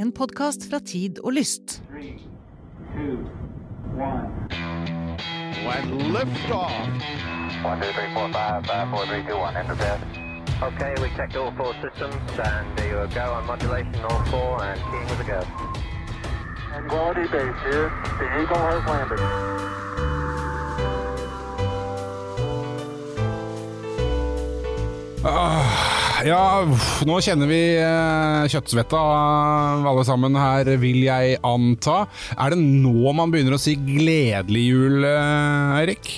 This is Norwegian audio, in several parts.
En podkast fra Tid og Lyst. Three, two, one. and liftoff. One, two, three, four, five, five, four, three, two, one. Enter. Okay, we checked all four systems, and there you go on modulation, all four, and keying with a go. Quality base here. The Eagle has landed. Ah. Ja, nå kjenner vi eh, kjøttsvetta alle sammen her, vil jeg anta. Er det nå man begynner å si gledelig jul, eh, Eirik?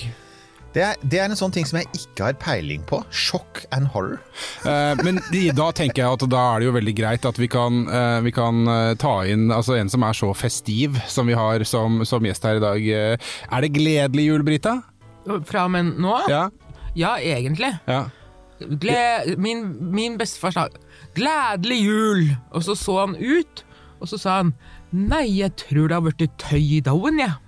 Det er, det er en sånn ting som jeg ikke har peiling på. Sjokk and horror. Eh, men de, da tenker jeg at da er det jo veldig greit at vi kan, eh, vi kan eh, ta inn altså en som er så festiv som vi har som, som gjest her i dag. Eh, Er det gledelig jul, Brita? Fra og med nå? Ja. Ja, egentlig. ja. Gle min, min bestefar sa 'gledelig jul', og så så han ut, og så sa han 'nei, jeg tror det har blitt tøy i dagen, jeg'.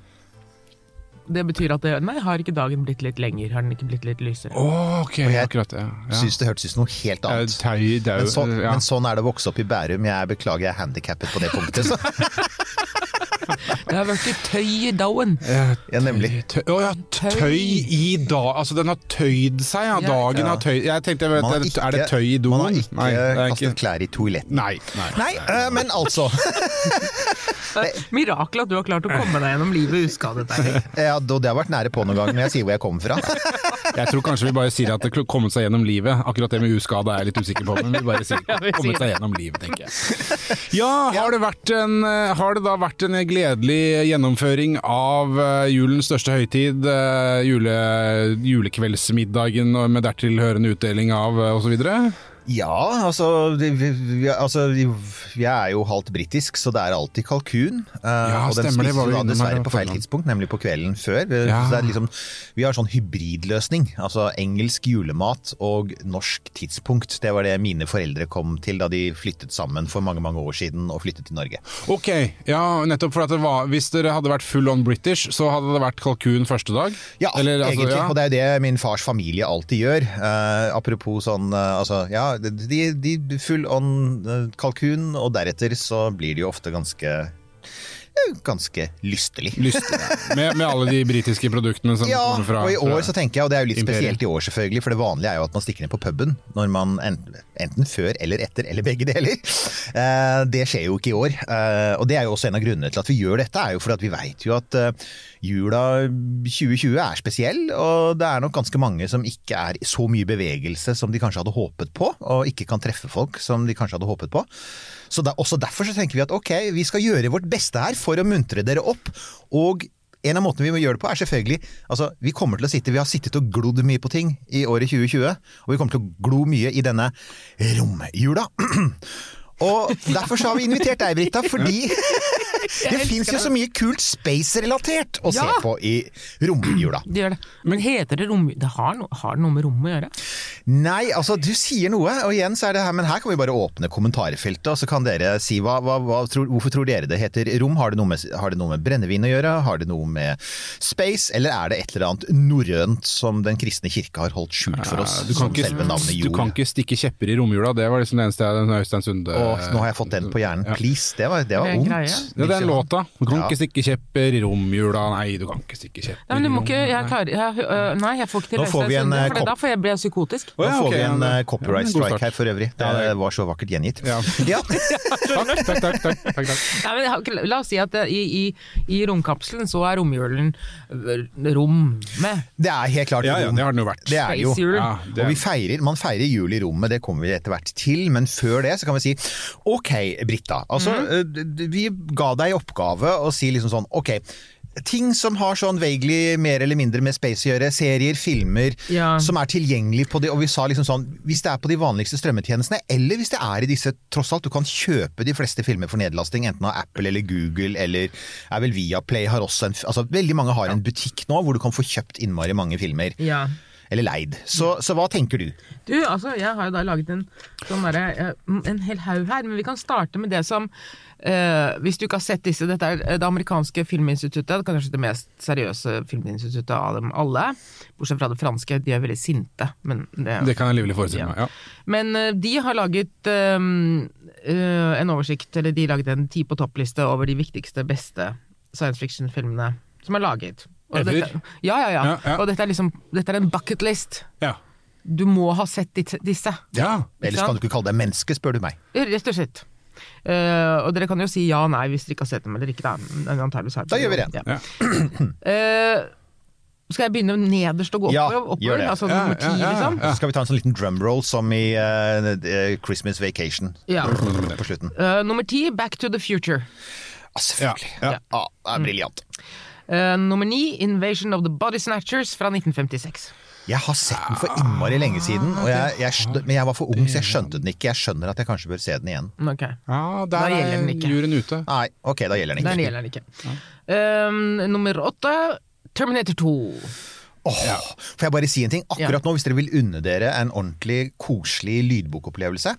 Det betyr at det, nei, har ikke dagen blitt litt lenger? Har den ikke blitt litt lysere? Oh, ok, jeg akkurat det. Ja. synes det hørtes ut som noe helt annet. annet. tøy, det er Men, så, ja. men sånn er det å vokse opp i Bærum. Jeg beklager, jeg er handikappet på det punktet. Det har blitt tøy i dagen. Ja, nemlig. Tøy, tøy, ja, tøy i dag Altså, den har tøyd seg, ja. Dagen har tøyd Jeg tenkte, vet, ikke, er, det, tøy i doen? Man har ikke Nei, kastet klær i toaletten. Nei. nei. Nei, øh, men altså. Mirakel at du har klart å komme deg gjennom livet uskadet. Ja, det har vært nære på noen ganger men jeg sier hvor jeg kommer fra. Jeg tror kanskje vi bare sier at det har kommet seg gjennom livet. Akkurat det med uskade er jeg litt usikker på, men vi bare sier kommet seg gjennom livet, tenker jeg. Ja, har det, vært en, eh, har det da vært en gledelig gjennomføring av eh, julens største høytid, eh, jule, julekveldsmiddagen med dertil hørende utdeling av osv.? Ja, altså, vi, vi, altså vi, er jo halvt britisk, så det er alltid kalkun. Uh, Ja, og den stemmer, vi da dessverre på på feil tidspunkt, nemlig på kvelden før. Vi, Ja. liksom, vi har sånn hybridløsning, altså engelsk julemat og norsk tidspunkt. Det var det mine foreldre kom til da de flyttet sammen for mange mange år siden og flyttet til Norge. Ok, ja, nettopp for at det var Hvis dere hadde vært full on British, så hadde det vært kalkun første dag? Ja, Eller, altså, egentlig. ja. Og det er jo det min fars familie alltid gjør. Uh, apropos sånn, uh, altså, ja, de, de full on eh, kalkun, og deretter så blir de jo ofte ganske ganske lystelig. lystelig. med, med alle de britiske produktene som Ja, kommer fra og i år så tenker jeg, og det er jo litt Imperiet. spesielt i år selvfølgelig, for det vanlige er jo at man stikker ned på puben når man enten, før eller etter, eller begge deler. Eh, det skjer jo ikke i år, eh, og det er jo også en av grunnene til at vi gjør dette, er jo fordi at vi vet jo at eh, jula 2020 er spesiell, og det er nok ganske mange som ikke er så mye bevegelse som de kanskje hadde håpet på, og ikke kan treffe folk som de kanskje hadde håpet på. Så da, også derfor så tenker vi at ok, vi skal gjøre vårt beste her for å muntre dere opp, og en av måtene vi må gjøre det på er selvfølgelig altså Vi kommer til å sitte, vi har sittet og glodd mye på ting i året 2020, og vi kommer til å glo mye i denne romjula. Og derfor så har vi invitert deg, Britta, fordi det fins jo så mye kult space-relatert å se på i romjula. Det gjør det. Men heter det romjula? Det har, no, har det noe med rommet å gjøre? Nei, altså du sier noe, og igjen så er det her, men her kan vi bare åpne kommentarfeltet, og så kan dere si hva, hva, hva tror, hvorfor tror dere det heter rom? Har det, noe med, har det noe med brennevin å gjøre? Har det noe med space? Eller er det et eller annet norrønt som den kristne kirke har holdt skjult for oss? Ja, du, kan som ikke, selve navnet du kan ikke stikke kjepper i romjula, det var liksom det eneste jeg, den Øystein Sunde Åh, nå har jeg fått den på hjernen. Please, det var, det var Det er ondt. Ja, det er låta. Du kan Ja. ikke stikke kjepper i romjula. Nei, du kan ikke stikke kjepper Nei, men du må ikke, jeg klarer, jeg, øh, nei, jeg får ikke til Øystein Sunde, eh, for da får jeg bli psykotisk. Nå får vi en eh, copyright strike her for øvrig. Det var så vakkert gjengitt. Ja. Ja. Takk, takk, takk. la oss si at i, i, i romkapselen så er romjulen øh, rommet. Det er helt klart Ja, ja, det har den jo vært. Det er jo. Ja, det Og vi feirer, man feirer jul i rommet, det kommer vi etter hvert til, men før det så kan vi si ok, Britta. Altså, Mhm. eh, d- vi ga deg i oppgave å si liksom sånn ok. Ting som har sånn vaguely mer eller mindre med space å gjøre, serier, filmer, Ja. som er tilgjengelig på de, og vi sa liksom sånn, hvis det er på de vanligste strømmetjenestene, eller hvis det er i disse, tross alt, du kan kjøpe de fleste filmer for nedlasting, enten av Apple eller Google, eller er vel Viaplay har også en, altså veldig mange har en butikk nå, hvor du kan få kjøpt innmari mange filmer. Ja. Eller leid. Så, så hva tenker du? Du, altså, jeg har jo da laget en, sånn derre, eh, en hel haug her, men vi kan starte med det som eh, Hvis du ikke har sett disse, dette er det amerikanske filminstituttet, det kanskje det mest seriøse filminstituttet av dem alle. Bortsett fra det franske, de er veldig sinte, men det, Det kan jeg livlig forestille meg. ja. Men uh, de har laget um, uh, en oversikt, eller de laget en ti på toppliste over de viktigste, beste science fiction-filmene som er laget. Og Ever? dette, ja, ja, ja, Ja, ja. Og dette er liksom Dette er en bucketlist. Ja. Du må ha sett disse. ja. Ellers kan du ikke kalle deg menneske, spør du meg. Rett og slett. Eh, og dere kan jo si ja og nei hvis dere ikke har sett dem eller ikke. Da, Da gjør vi det. Ja. Eh, skal jeg begynne nederst og gå Ja, oppover? gjør det. Altså Ja, nummer ti, ja, ja, liksom? Så skal vi ta en sånn liten drumroll som i eh, Christmas Vacation Ja. på slutten. Eh, nummer ti, Back to the Future. Ah, selvfølgelig. Ja, Ja, ja. det er briljant. Eh, nummer ni, Invasion of the Body Snatchers fra 1956. Jeg har sett den for innmari lenge siden, og jeg, jeg, men jeg var for ung, så jeg skjønte den ikke. Jeg skjønner at jeg kanskje bør se den igjen. Ok, ja, Da gjelder den ikke. Juryen ute. Nei, ok, da gjelder den Den ikke. gjelder den ikke. Um, nummer åtte, Terminator 2. Åh, Får jeg bare si en ting? Akkurat nå, hvis dere vil unne dere en ordentlig koselig lydbokopplevelse,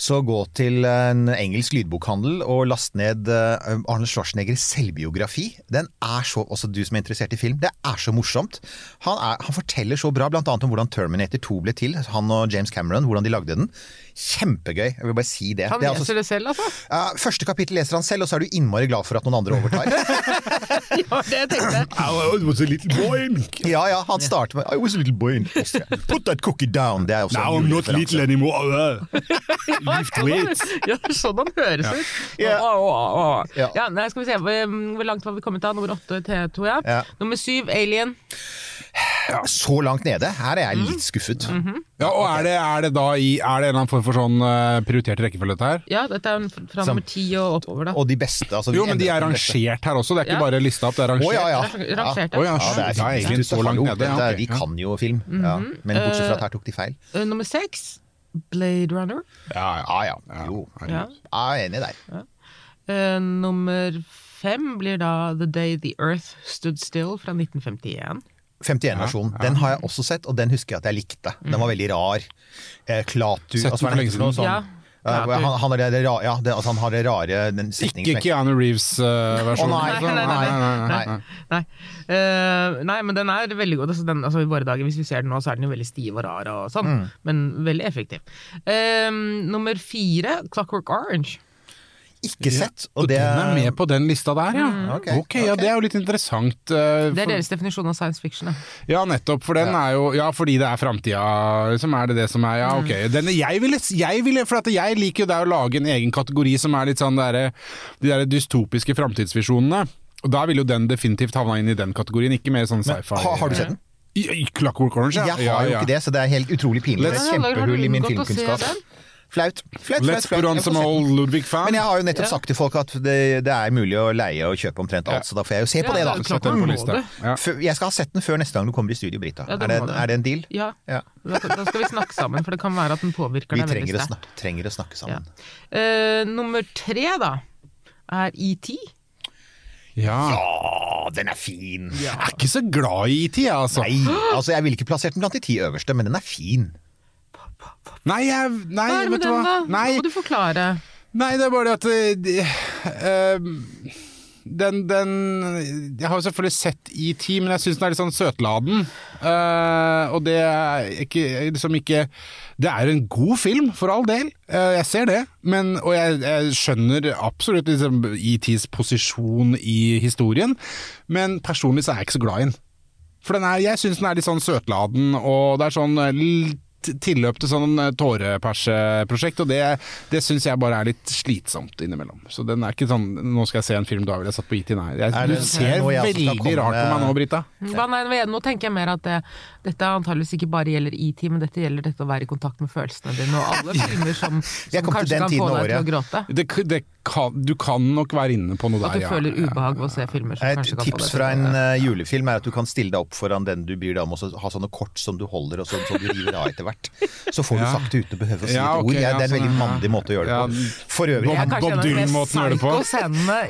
så gå til en engelsk lydbokhandel og last ned Arne Arnold Schwarzeneggers selvbiografi. Den er så, også du som er interessert i film, det er så morsomt. Han, er, han forteller så bra, annet om hvordan Terminator 2 ble til. Han og James Cameron, hvordan de lagde den. Kjempegøy. Jeg vil bare si det. Han det er leser altså, det selv, altså? Uh, første kapittel leser han selv, og så er du innmari glad for at noen andre overtar. Ja, det tenkte jeg. I was a little boy. ja, ja, han starter med I was a little boy in Austria. Put that cookie down. Det er også en julereferanse. anymore. Weights. Ja, sånn han høres ut. Ja. Oh, oh, oh. å. Ja. Ja, nei, skal vi se, hvor, hvor langt var vi kommet da? Nummer åtte, T2, ja. Ja. Nummer syv, Alien. Så langt nede. Her er jeg litt skuffet. Ja, og er det, er det da i Er det en eller annen form for sånn eh, prioritert rekkefølge dette her? Ja, dette er fra nummer ti og oppover, da. Og de beste. Altså, Jo, men de er rangert her også, det er ikke Ja. bare lista opp, det er Å rangert. ja, ja. Rangert, Å ja, Ja, det er egentlig så langt nede. ja, er- Vi kan jo film. Ja. Men bortsett fra at her tok de feil. Uh, nummer seks, Blade Runner. Ja, ja. Ja ja. Jo. Ja. Jeg er enig der. Uh, nummer fem blir da The Day the Earth Stood Still fra 1951. 51-versjonen. Den har jeg også sett, og den husker jeg at jeg likte. Den var veldig rar. Eh, Klatu Sett den altså, er for lenge siden. sånn? Ja. Eh, han, han, har det, ja, det, altså, han har det rare den Ikke Keanu Reeves-versjonen. Nei, liksom. nei, nei, nei, Nei. Nei. Eh, nei, men den er veldig god. Altså, den, altså, I våre dager, hvis vi ser den nå, så er den jo veldig stiv og rar og sånn. Mm. Men veldig effektiv. Uh, nummer fire, Clockwork Orange. Ikke sett. Og Og det den er med på den lista der, ja. Ok, Ok, ja. Det er jo litt interessant. eh, Det er for- deres definisjon av science fiction. Da. Ja, nettopp. For den er jo Ja, fordi det er framtida, som Er det det som er Ja, ok. Mm. Den, jeg ville, jeg ville For at jeg liker jo det å lage en egen kategori som er litt sånn der, De der dystopiske framtidsvisjonene. Og da ville jo den definitivt havna inn i den kategorien, ikke mer sånn sci-fi. har, har du sett den? I, i Clockwork Orange, ja. Jeg har jo ikke det, så det er helt utrolig pinlig. Det er Let's- et Har du kjempehull i min filmkunnskap. Flaut. Flaut, flaut, flaut. Men jeg har jo nettopp sagt til folk at det, det er mulig å leie og kjøpe omtrent alt, så da får jeg jo se på det, da. Ja. Ja. Jeg skal ha sett den før neste gang du kommer i studio, Brita. Ja, er, er det en deal? Ja, Ja. da, skal vi snakke sammen, for det kan være at den påvirker Vi deg veldig sterkt. snakke, trenger å snakke sammen. Eh, nummer tre, da, er ET. Ja. Ja, den er fin! Jeg er ikke så glad i IT, jeg, altså. Nei, altså jeg ville ikke plassert den blant de ti øverste, men den er fin. Nei, jeg, nei Hva er det med vet du den, hva. da? Nei, må du forklare. Nei, det er bare det at de- eh, den, den Jeg har jo selvfølgelig sett ET, men jeg syns den er litt sånn søtladen. Uh, og det er ikke, liksom ikke Det er en god film, for all del. Uh, jeg ser det. Men, og jeg, jeg skjønner absolutt liksom, ETs posisjon i historien, men personlig så er jeg ikke så glad i den. For den er, jeg syns den er litt sånn søtladen, og det er sånn litt tilløp til sånn tårepersprosjekt, og det, det syns jeg bare er litt slitsomt innimellom. Så den er ikke sånn Nå skal jeg se en film, da ville jeg satt på IT, nei. Jeg, du ser jeg veldig rart på meg nå, Brita. Ja, nei, nå tenker jeg mer at det, dette antageligvis ikke bare gjelder IT, men dette gjelder dette å være i kontakt med følelsene dine, og alle filmer som, som kanskje kan få deg til å gråte. Det, det kan, du kan nok være inne på noe At der, du føler ubehag ved å se filmer som Et kanskje kan få tips fra en eh, julefilm er at du kan stille deg opp foran den du bryr deg om, og så ha sånne kort som du holder, og så, så du river av etter hvert. Så får du Ja. sagt det uten å behøve å si Ja, et ok, ord. Ja, ja, det er en veldig sånn, mandig måte å gjøre det på. For øvrig, Bob Dylan-måten å gjøre det på.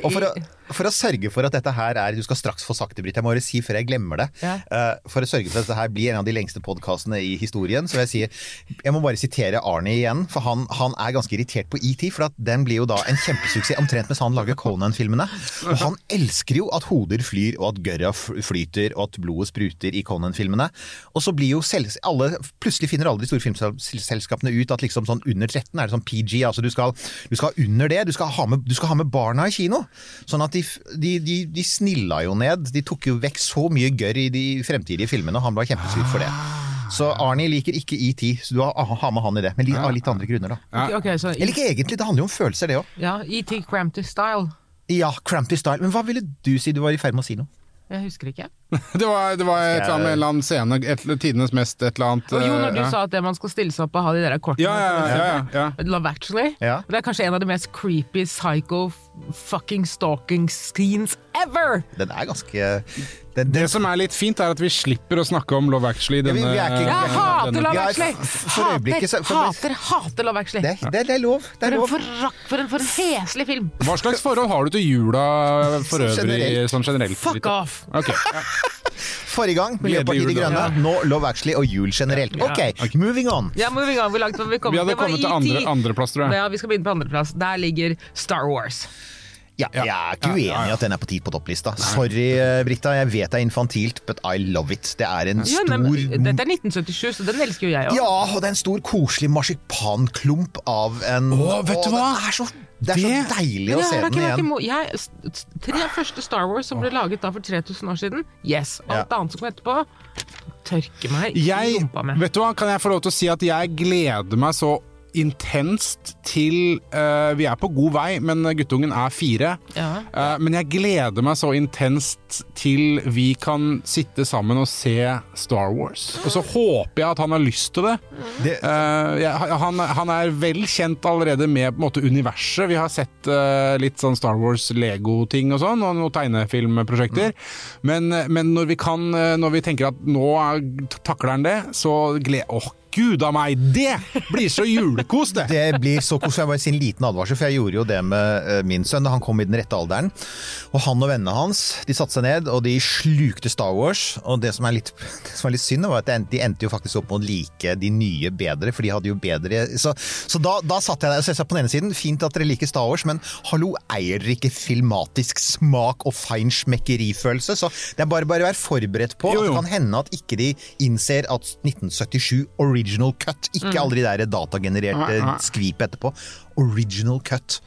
Og for å- for å sørge for at dette her er Du skal straks få sagt det, Britt. Jeg må bare si før jeg glemmer det. Ja. Uh, for å sørge for at dette her blir en av de lengste podkastene i historien, så vil jeg si Jeg må bare sitere Arnie igjen, for han, han er ganske irritert på ET. For at den blir jo da en kjempesuksess omtrent mens han lager Conan-filmene. Og han elsker jo at hoder flyr, og at gørra flyter, og at blodet spruter i Conan-filmene. Og så blir jo selv, alle Plutselig finner alle de store filmselskapene ut at liksom sånn under 13 er det sånn PG. altså Du skal, du skal under det. Du skal, ha med, du skal ha med barna i kino. Sånn at de, de, de, de snilla jo ned. De tok jo vekk så mye gørr i de fremtidige filmene, og han ble kjempesur for det. Så Arnie liker ikke ET, så du har, har med han i det. Men av litt andre grunner, da. Okay, okay, Eller ikke egentlig, det handler jo om følelser, det òg. ja, ET Crampty Style. Ja, crampy style. Men hva ville du si? Du var i ferd med å si noe. Jeg husker ikke. Det var, det var et eller annet med en eller annen scene, et, tidenes mest et eller annet Og jo, når du ja. sa at det man skal stille seg opp og ha de der kortene Ja, ja, ja, ja, ja. Love Actually. Ja. Det er kanskje en av de mest creepy psycho fucking stalking scenes ever! Den er ganske den, Det den, som er litt fint, er at vi slipper å snakke om Love Actually. vi- Denne, vi vi ikke- Jeg hater Love Ja, Actually! for øyeblikket så- for- Hater, hater, hater Love Actually. det, det, det er lov. Det For er en, lov. forakt, for en, for en heslig film! Hva slags forhold har du til jula for Sånn øvrig? generelt. Sånn generelt? Fuck off! Ok, ja. Forrige gang Miljøpartiet De Grønne. Ja. Nå Love Actually og jul generelt. Ok, moving on. Ja, moving on. Hvor langt var vi Vi hadde Det var kommet til andre, andreplass, tror jeg. Ja, vi skal begynne på andreplass. Der ligger Star Wars. Ja, jeg er ikke uenig i at den er på ti på topplista. Sorry, eh, Britta, jeg vet det er infantilt, but I love it. Det er en Ja, stor men dette er 1977, så den elsker jo jeg òg. Ja, og det er en stor, koselig marsipanklump av en Åh, vet du hva? Det er så, det er så Det- deilig å se den igjen. Jeg, tre første Star Wars som ble laget da for 3000 år siden, yes. Alt Ja. annet som kom etterpå, tørker meg i rumpa med. vet du hva, kan jeg få lov til å si at jeg gleder meg så intenst til uh, Vi er på god vei, men guttungen er fire. Ja. Uh, men jeg gleder meg så intenst til vi kan sitte sammen og se Star Wars. Og så håper jeg at han har lyst til det. Det- uh, jeg, han, han er vel kjent allerede med på en måte universet. Vi har sett litt sånn Star Wars-Lego-ting og sånn, og noen tegnefilmprosjekter. Men, men når vi kan Når vi tenker at nå er- takler han det, så gleder Åh, gud a meg! Det blir så julekos, det! Det blir så kos. Jeg bare sin liten advarsel, for jeg gjorde jo det med eh, min sønn da han kom i den rette alderen. Og han og vennene hans de satte seg ned og de slukte Star Wars. Og det som er litt, det som er litt synd, var at de endte, jo faktisk opp med å like de nye bedre, for de hadde jo bedre Så, så da, da satt jeg der og så på den ene siden, fint at dere liker Star Wars, men hallo, eier dere ikke filmatisk smak og feinschmeckerifølelse? Så det er bare bare å være forberedt på Jo, at det kan hende at ikke de innser at 1977 original cut, ikke alle de der datagenererte Nei, nei. skvip etterpå. Original cut,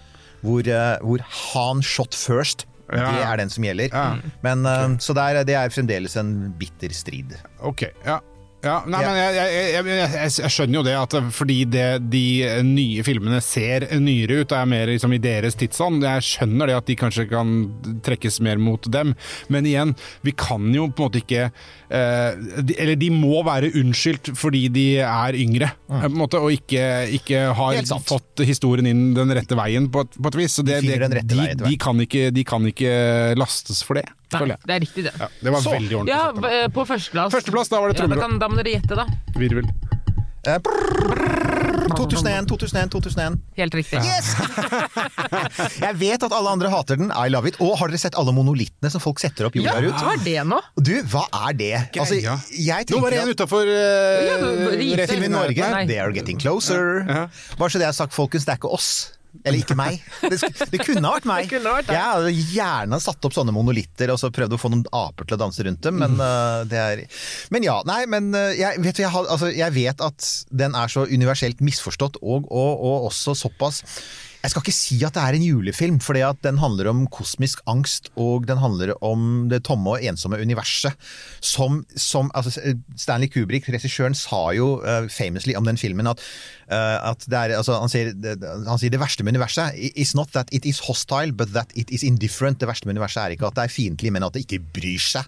hvor, eh, hvor Han shot first. Ja, Det er den som gjelder. Ja. Men, eh, så det er, det er fremdeles en bitter strid. Ok, ja. Ja, nei, men jeg, jeg, jeg, jeg, skjønner jo det, at fordi det, de nye filmene ser nyere ut, og er mer liksom, i deres tidsånd. Jeg skjønner det at de kanskje kan trekkes mer mot dem, men igjen, vi kan jo på en måte ikke eh, de, Eller de må være unnskyldt fordi de er yngre, mm. måte, og ikke, ikke har fått historien inn den rette veien, på et, på et vis. Så det, det, de, de, kan ikke, de kan ikke lastes for det, Nei, jeg. det er riktig, det. Ja, det var Så, veldig ordentlig. Ja, sagt b- på førsteplass. Førsteplass, da var det Ja, da, kan, da må dere gjette, da. Virvel. Eh, brrr, 2001, 2001, 2001. Helt riktig. Yes! Jeg vet at alle andre hater den. I love it. Og har dere sett alle monolittene som folk setter opp jorda Ja, ut? hva er det nå? Du, hva er det? Altså, jeg Nå var det en utafor uh, Ja, Riise. I Norge, Nei. they are getting closer. Ja. Bare så det er sagt, folkens, det er ikke oss. Eller ikke meg. Det, det kunne ha vært meg. Kunne vært. Jeg hadde gjerne satt opp sånne monolitter og så prøvd å få noen aper til å danse rundt dem, men uh, det er Men ja, nei, men uh, jeg, vet, jeg, har, altså, jeg vet at den er så universelt misforstått, og, og, og også såpass jeg skal ikke si at det er en julefilm, for den handler om kosmisk angst, og den handler om det tomme og ensomme universet. Som, som altså Stanley Kubrick, regissøren, sa jo uh, famously om den filmen at, uh, at det er altså, han, sier, han sier det verste med universet is not that it is hostile, but that it is indifferent. Det verste med universet er ikke at det er fiendtlig, men at det ikke bryr seg.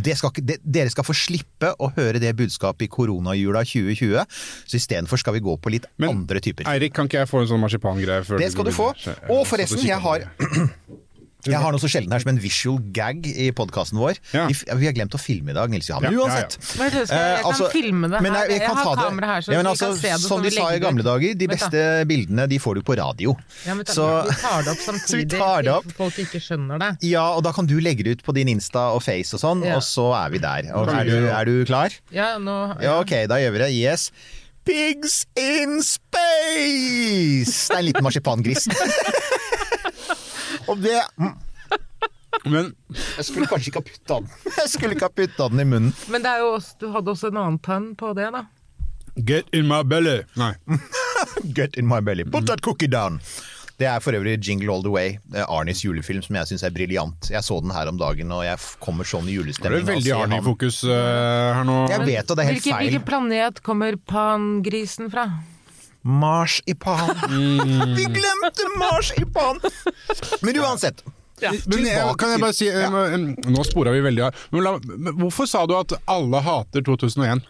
Det skal, ikke- det, dere skal få slippe å høre det budskapet i koronajula 2020, så istedenfor skal vi gå på litt Men, andre typer. Eirik, kan ikke jeg få en sånn marsipangreie? før Det skal du få. Og forresten, jeg har. Jeg har noe så sjelden her som en visual gag i podkasten vår. Ja. Vi, vi har glemt å filme i dag, Nils Johan. Men Ja, ja, uansett. Men jeg, skal, jeg Eh, kan altså, filme det her. men jeg, jeg har kamera her, så Ja, men vi altså, kan se det. som de sa i gamle dager, de da. beste bildene de får du på radio. Ja, men Så Vi tar det opp samtidig, tar det opp. så folk ikke skjønner det. ja, og da kan du legge det ut på din Insta og Face og sånn, Ja. og så er vi der. Og er, du, er du klar? Ja, nå Ja, ok, da gjør vi det. Yes. Pigs in space! Det er en liten marsipangris. og det Men Jeg skulle kanskje ikke ha putta den. Jeg skulle ikke ha putta den i munnen. Men det er jo også, du hadde også en annen tann på det, da. get in my belly. Nei. Get in my belly. Put that cookie down. Det er for øvrig Jingle All The Way, det er julefilm som jeg syns er briljant. Jeg så den her om dagen, og jeg kommer sånn i Det julestemning. er av veldig se Arne i han. fokus uh, her nå. Jeg vet, og det er helt Hvilken, feil. hvilken planet kommer pangrisen fra? Marsipan. Mm. Vi glemte marsipan! Men uansett. Men jeg, kan jeg bare si eh, eh, Nå spora vi veldig av. Men, men hvorfor sa du at alle hater 2001?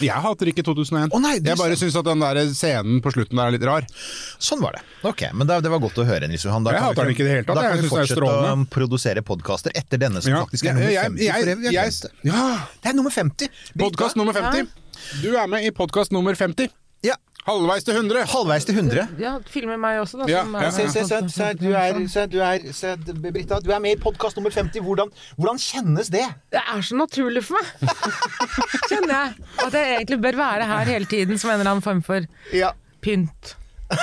Jeg hater ikke 2001. Oh, nei, jeg bare syns at den der scenen på slutten der er litt rar. Sånn var det. Ok, men det, det var godt å høre, Nils Johan. Da Jeg hater den ikke i det hele tatt, Da jeg kan vi fortsette å produsere podkaster etter denne, som Ja. faktisk er nummer 50. jeg-. Jeg jeg- ja. Det er nummer 50. Podkast nummer 50. Du er med i podkast nummer 50. Ja. Halvveis til 100. Halvveis til 100. Ja, filmer meg også, da. Ja, som ja, Se, se, se, se, du er, se, du er se, Britta, du er med i podkast nummer 50. Hvordan, hvordan kjennes det? Det er så naturlig for meg, kjenner jeg. At jeg egentlig bør være her hele tiden som en eller annen form for Ja, pynt.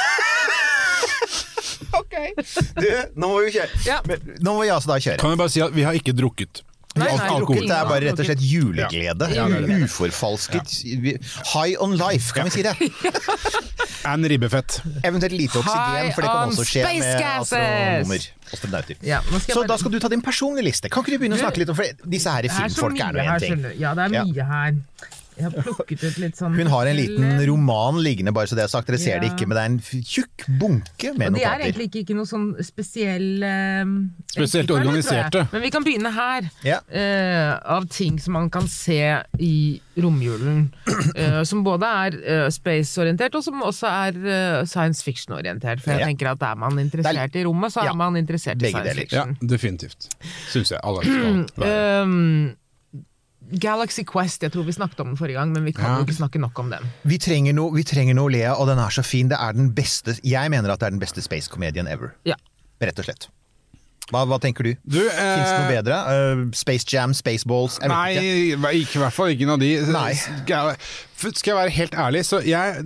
ok. Du, nå må vi kjøre. Ja. Men, nå må vi altså da kjøre. Kan jeg bare si at vi har ikke drukket. Nei, nei, alkohol drukket. det er bare rett og slett juleglede. Ja, Uforfalsket. Ja. High on life, kan vi si det. And ribbefett. Eventuelt lite oksygen, for det kan også skje med astronomer. Astronauter. Ja, Så bare- da skal du ta din personlige liste. Kan ikke du begynne å snakke litt om for disse her er filmfolk er nå én ting. Ja, det er Ja. mye her. Jeg har plukket ut litt sånn Hun har en liten roman liggende, bare så det er sagt. Dere ser det ikke, men det er en tjukk bunke med Og de er egentlig ikke, ikke noe sånn spesiell eh, Spesielt organiserte. Men vi kan begynne her. Ja. eh, av ting som man kan se i romjulen. eh, som både er eh, space-orientert, og som også er eh, science fiction-orientert. For jeg Ja. tenker at er man interessert i rommet, så Ja. er man interessert i Begge science deler. Ja, definitivt. Syns jeg alle skal være. Um, Galaxy Quest, jeg tror vi snakket om den forrige gang, men vi kan Ja. jo ikke snakke nok om den. Vi trenger noe, vi trenger noe Lea, og den er så fin. Det er den beste Jeg mener at det er den beste space-komedien ever. Ja. Rett og slett. Hva, hva tenker du? Du, eh, Fins det noe bedre? Uh, Space Jam, Spaceballs? Jeg Nei, ikke. ikke, i hvert fall ikke noen av de. Nei. Skal jeg, skal jeg være helt ærlig, så jeg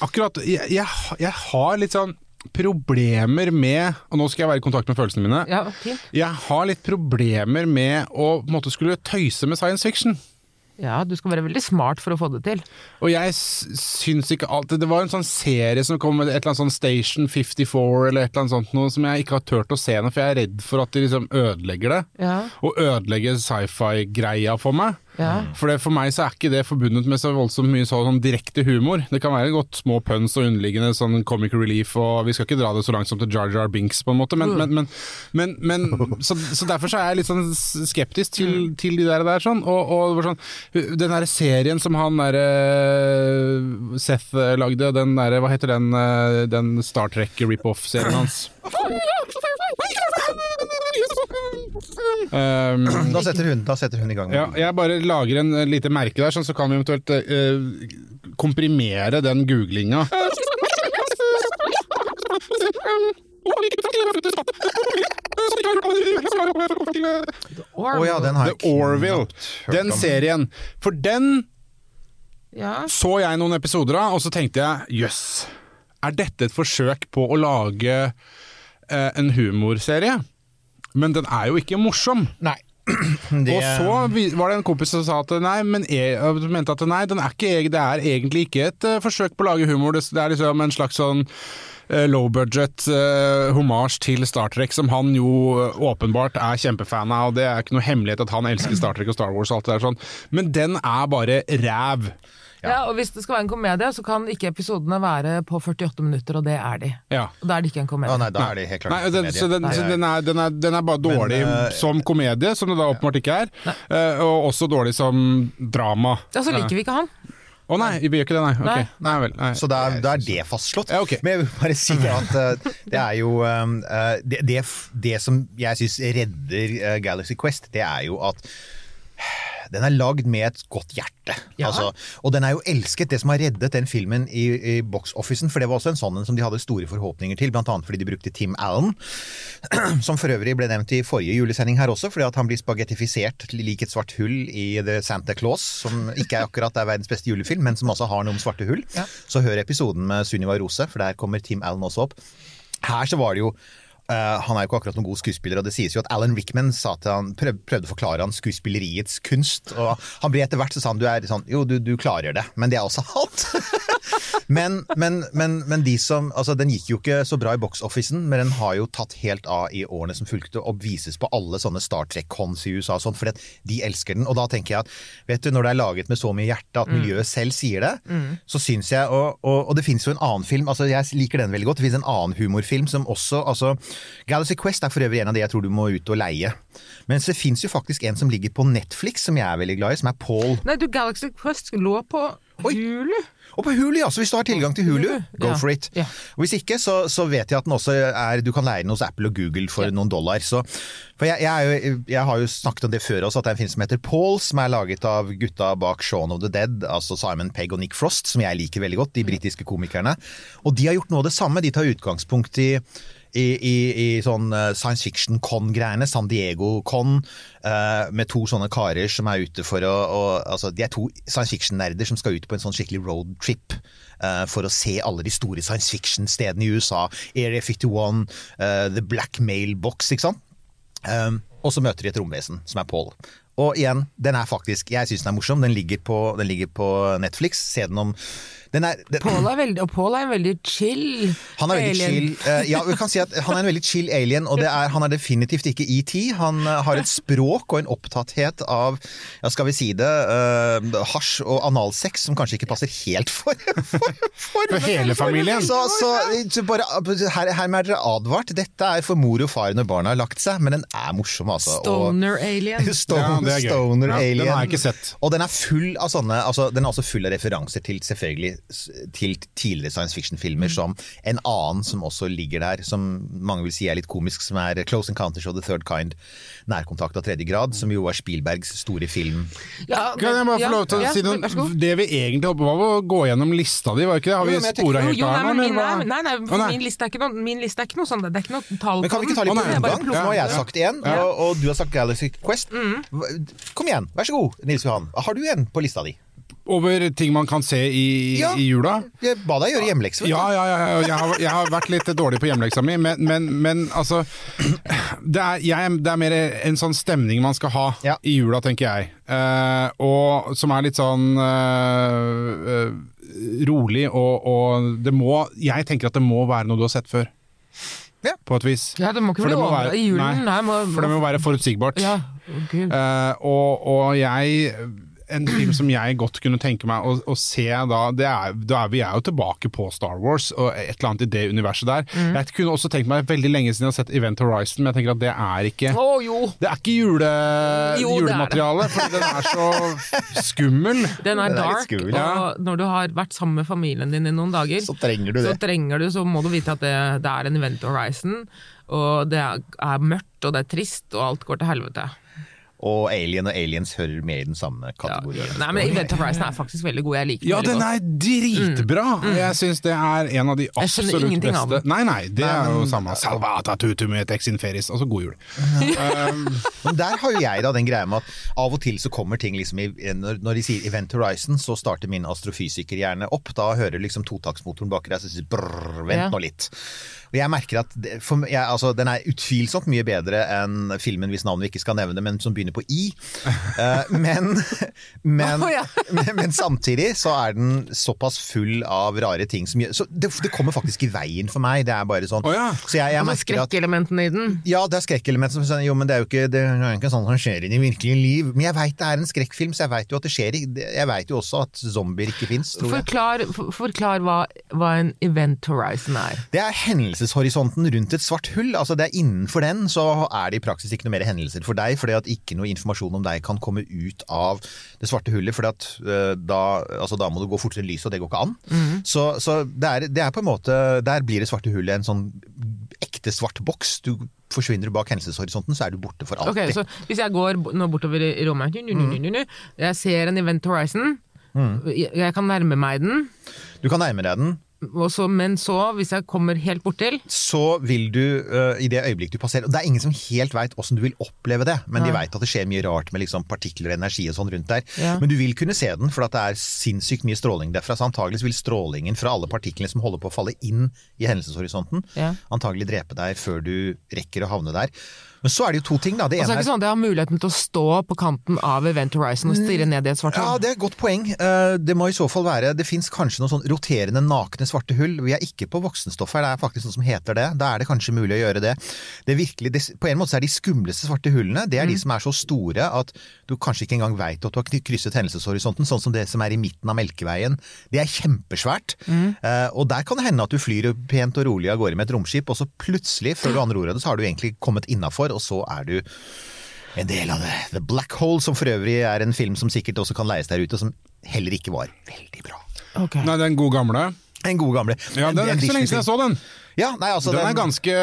akkurat jeg, jeg, jeg har litt sånn problemer med Og nå skal jeg være i kontakt med følelsene mine. Ja, fint. Jeg har litt problemer med å på en måte skulle tøyse med science fiction. Ja, du skal være veldig smart for å få det til. Og jeg syns ikke alltid Det var en sånn serie som kom med et eller annet sånn Station 54 eller et eller annet sånt noe som jeg ikke har turt å se nå, for jeg er redd for at de liksom ødelegger det. Ja. Og ødelegger sci-fi-greia for meg. Ja. For det, for meg så er ikke det forbundet med så voldsomt mye sånn, sånn direkte humor. Det kan være godt små puns og underliggende sånn comic relief, og vi skal ikke dra det så langt som til Jar Jar Binks, på en måte, men, men, men, men, men så, så derfor så er jeg litt sånn skeptisk til, til de der, der sånn. Og, og sånn, den derre serien som han derre eh, Seth eh, lagde, den derre, hva heter den, eh, den Star Trek rip-off-serien hans? Um, Da setter hun, da setter hun i gang. ja, jeg bare lager en eh, lite merke der, sånn så kan vi eventuelt uh, komprimere den googlinga. Å ja, den har jeg The Orville. Den serien. For den Ja. så jeg noen episoder av, og så tenkte jeg jøss, er dette et forsøk på å lage eh, en humorserie? Men den er jo ikke morsom. Nei. Det, Og så var det en kompis som sa at nei, men jeg, mente at nei, den er ikke, det er egentlig ikke et uh, forsøk på å lage humor. Det, det er liksom en slags sånn eh, low budget uh, hommage til Star Trek, som han jo eh, åpenbart er kjempefan av. Og det er ikke noe hemmelighet at han elsker Star Trek og Star Wars og alt det der sånn. Men den er bare ræv. Ja. og hvis det skal være en komedie, så kan ikke episodene være på 48 minutter, og det er de. Ja. Og da er det ikke en komedie. Å nei, da er de helt klart Nei, den, så den, nei, så den, er, den, er, den er bare dårlig eh, som komedie, som det da åpenbart ikke er. uh, og også dårlig som drama. Ja, så liker vi ikke han. Å nei, vi gjør ikke det, nei. Okay. Nei. Nei vel. Nei. Så da er, er det fastslått. Ja, okay. Men jeg vil bare si at uh, det er jo uh, det, det, det som jeg syns redder uh, Galaxy Quest, det er jo at den er lagd med et godt hjerte. Ja. Altså, og den er jo elsket. Det som har reddet den filmen i, i box-officen, for det var også en sånn en som de hadde store forhåpninger til, bl.a. fordi de brukte Tim Allen, som for øvrig ble nevnt i forrige julesending her også, fordi at han blir spagettifisert lik et svart hull i The Santa Claus, som ikke er akkurat er verdens beste julefilm, men som også har noe om svarte hull. Så hør episoden med Sunniva Rose, for der kommer Tim Allen også opp. Her så var det jo eh, han er jo ikke akkurat noen god skuespiller, og det sies jo at Alan Rickman sa til han, prøv, prøvde å forklare han skuespilleriets kunst. Og han ble etter hvert så sa han du er sånn Jo, du, du klarer det, men det er også alt. Men, men, men, men de som Altså, den gikk jo ikke så bra i box-officen, men den har jo tatt helt av i årene som fulgte, og vises på alle sånne Star Trek-cons i USA og sånn, fordi de elsker den. Og da tenker jeg at vet du, når det er laget med så mye hjerte at miljøet selv sier det, så syns jeg Og, og, og det fins jo en annen film, altså jeg liker den veldig godt, det fins en annen humorfilm som også altså Galaxy Quest er for øvrig en av de jeg tror du må ut og leie. Mens det fins jo faktisk en som ligger på Netflix, som jeg er veldig glad i, som er Paul. Nei, du, Galaxy Quest lå på Hulu. Og på Hulu, ja! Så hvis du har tilgang til Hulu, go Ja. for it. Ja. Hvis ikke, så, så vet jeg at den også er Du kan leie den hos Apple og Google for noen dollar. Så, for jeg, jeg, jo, jeg har jo snakket om det før også, at det er en film som heter Paul, som er laget av gutta bak Shaun of the Dead, altså Simon Pegg og Nick Frost, som jeg liker veldig godt, de britiske komikerne. Og de har gjort noe av det samme. De tar utgangspunkt i i, i, i sånn eh, science fiction-con-greiene, San Diego-con, uh, med to sånne karer som er ute for å, å altså, De er to science fiction-nerder som skal ut på en sånn skikkelig roadtrip. Uh, for å se alle de store science fiction-stedene i USA. Area 51, uh, The Blackmail Box, ikke sant? Um, og så møter de et romvesen, som er Paul. Og igjen, den er faktisk Jeg syns den er morsom. Den ligger på, den ligger på Netflix. Se den om den er, den, Paul er veldig, og Paul er en veldig chill han er veldig alien. chill. uh, ja, vi kan si at han er en veldig chill alien, og det er, han er definitivt ikke ET. Han uh, har et språk og en opptatthet av, ja, skal vi si det, uh, hasj og analsex som kanskje ikke passer helt for, for, for, For hele familien. Så, så, så bare, her, her er dere advart. Dette er for mor og far når barna har lagt seg, men den er morsom, altså. Stoner alien. Stoner Ja, det er gøy. Stoner Ja, den har jeg ikke sett. Og den er full av sånne altså, Den er også full av referanser til selvfølgelig til tidligere science fiction-filmer Mm. som en annen som også ligger der, som mange vil si er litt komisk, som er Close Encounters of the Third Kind, Nærkontakt av tredje grad, som jo er Spielbergs store film. Ja, Kan jeg bare få lov til å si noe? Det vi egentlig håper på var å gå gjennom lista di, var ikke det? Har vi men spora helt av nei, nå? nei, nei, nei, nei. min liste er ikke noe, min liste er ikke noe sånn, det er ikke noe tall Men kan vi ikke ta litt på plukker Nå har jeg sagt én, og, og du har sagt Galaxy Quest. Mm. Kom igjen, vær så god, Nils Johan. Har du en på lista di? Over ting man kan se i, Ja. i jula? Jeg ba deg gjøre hjemmelekse. Ja, ja, ja, ja. Jeg, har, jeg har vært litt dårlig på hjemmeleksa mi, men, men, men altså det er, jeg, det er mer en sånn stemning man skal ha Ja. i jula, tenker jeg. Uh, og som er litt sånn uh, uh, rolig, og, og det må Jeg tenker at det må være noe du har sett før. Ja. På et vis. Ja, det må ikke For bli det må være- i julen. nei, Nei, må, For det må være forutsigbart. Ja, Okay. Gud. Eh, og, og jeg En film som jeg godt kunne tenke meg å, å se da, det er, da er vi er jo tilbake på Star Wars og et eller annet i det universet der. Mm. Jeg kunne også tenkt meg veldig lenge siden jeg har sett Event Horizon, men jeg tenker at det er ikke oh, jo! Det er ikke jule, Jo, er julemateriale, for den er så skummel. Den er Den er dark, skummel, ja. og når du har vært sammen med familien din i noen dager, Så trenger du så det. trenger du, så må du vite at det, det er en event horizon, og det er mørkt, og det er trist, og alt går til helvete. Og Alien og Aliens hører med i den samme Ja. Nei, men Event Horizon er faktisk veldig god, jeg liker den Ja, den er dritbra! Jeg syns det er en av de absolutt beste den. Nei, nei, det er jo samme. Salvata tutum et ex inferis. Altså, god jul. Men der har jo jeg da den greia med at av og til så kommer ting liksom i, når, når de sier Event Horizon, så starter min astrofysikerhjerne opp. Da hører liksom totaktsmotoren bak deg, så sier brrr, vent Ja. nå litt. Og jeg merker at det, for, jeg, altså, den er utvilsomt mye bedre enn filmen hvis navnet vi ikke skal nevne, men som begynner på I. Uh, men, men, oh, ja. men, men samtidig så er den såpass full av rare ting som gjør Så det, det kommer faktisk i veien for meg. Det er bare sånn. Oh, ja. Så jeg, jeg Altså skrekkelementene i den. ja, det er skrekkelementene. som sånn, Jo, men det er jo ikke, det er ikke sånn som skjer i det virkelige liv. Men jeg veit det er en skrekkfilm, så jeg veit jo at det skjer. Jeg veit jo også at zombier ikke fins, tror jeg. Forklar, for, forklar hva, hva en Event Horizon er. Det er hendelseshorisonten rundt et svart hull. Altså det er Innenfor den så er det i praksis ikke noe mer hendelser for deg, fordi at ikke noe informasjon om deg kan komme ut av det svarte hullet. For da, altså, da må du gå fortere enn lyset, og det går ikke an. Mhm. Så, så det, er, det er på en måte Der blir det svarte hullet en sånn ekte svart boks. Du Forsvinner du bak hendelseshorisonten, så er du borte for alltid. alltid. så Hvis jeg går nå bortover i rommet, nu, nu, nu, nu, nu, jeg ser en Event Horizon, jeg, jeg kan nærme meg den, Du kan nærme deg den, så, men så, hvis jeg kommer helt bortil så vil du uh, i det øyeblikk du passerer og Det er ingen som helt veit åssen du vil oppleve det, men de Nei. veit at det skjer mye rart med liksom partikler og energi og sånn rundt der. Ja. Men du vil kunne se den, for at det er sinnssykt mye stråling derfra. Så antageligvis vil strålingen fra alle partiklene som holder på å falle inn i hendelseshorisonten, Ja. antagelig drepe deg før du rekker å havne der. Men så er det jo to ting, da. Det ene er ikke sånn at jeg har muligheten til å stå på kanten av Event Horizon og stirre ned i et svart Ja, det er et godt poeng. Eh, Det må i så fall være Det fins kanskje noen sånn roterende nakne svarte hull. Vi er ikke på voksenstoff her, det er faktisk noe som heter det. Da er det kanskje mulig å gjøre det. det, er virkelig, det på en måte så er de skumleste svarte hullene det er de som er så store at du kanskje ikke engang veit at du har krysset hendelseshorisonten, sånn som det som er i midten av Melkeveien. Det er kjempesvært. Mm. Og der kan det hende at du flyr pent og rolig av gårde med et romskip, og så plutselig, før du aner ordet av det, så har du egentlig kommet innafor, og så er du en del av det. The Black Hole, som for øvrig er en film som sikkert også kan leies der ute, og som heller ikke var veldig bra. Okay. Nei, den gode gamle. En god gamle. Ja, det er ikke så lenge siden jeg så den. Ja, nei, altså, Den er ganske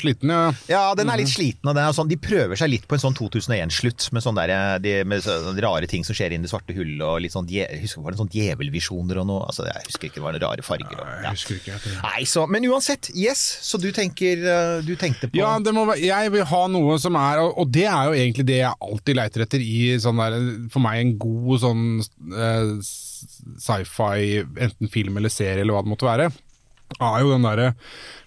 sliten, ja. Ja, den er litt sliten, og den sånn, de prøver seg litt på en sånn 2001-slutt, med sånne, der, de, med sånne rare ting som skjer inn i det svarte hullet, og litt sånn, jeg husker, var det sånn djevelvisjoner og noe, altså, jeg husker ikke, det var noen rare farger. Og, ja. Jeg husker ikke. jeg Nei, så, men uansett, yes, så du tenker, uh, du tenkte på... Ja, det må jeg vil ha noe som er Og og det er jo egentlig det jeg alltid leiter etter i sånn der For meg en god sånn uh, sci-fi, enten film eller serie eller hva det måtte være, er jo den derre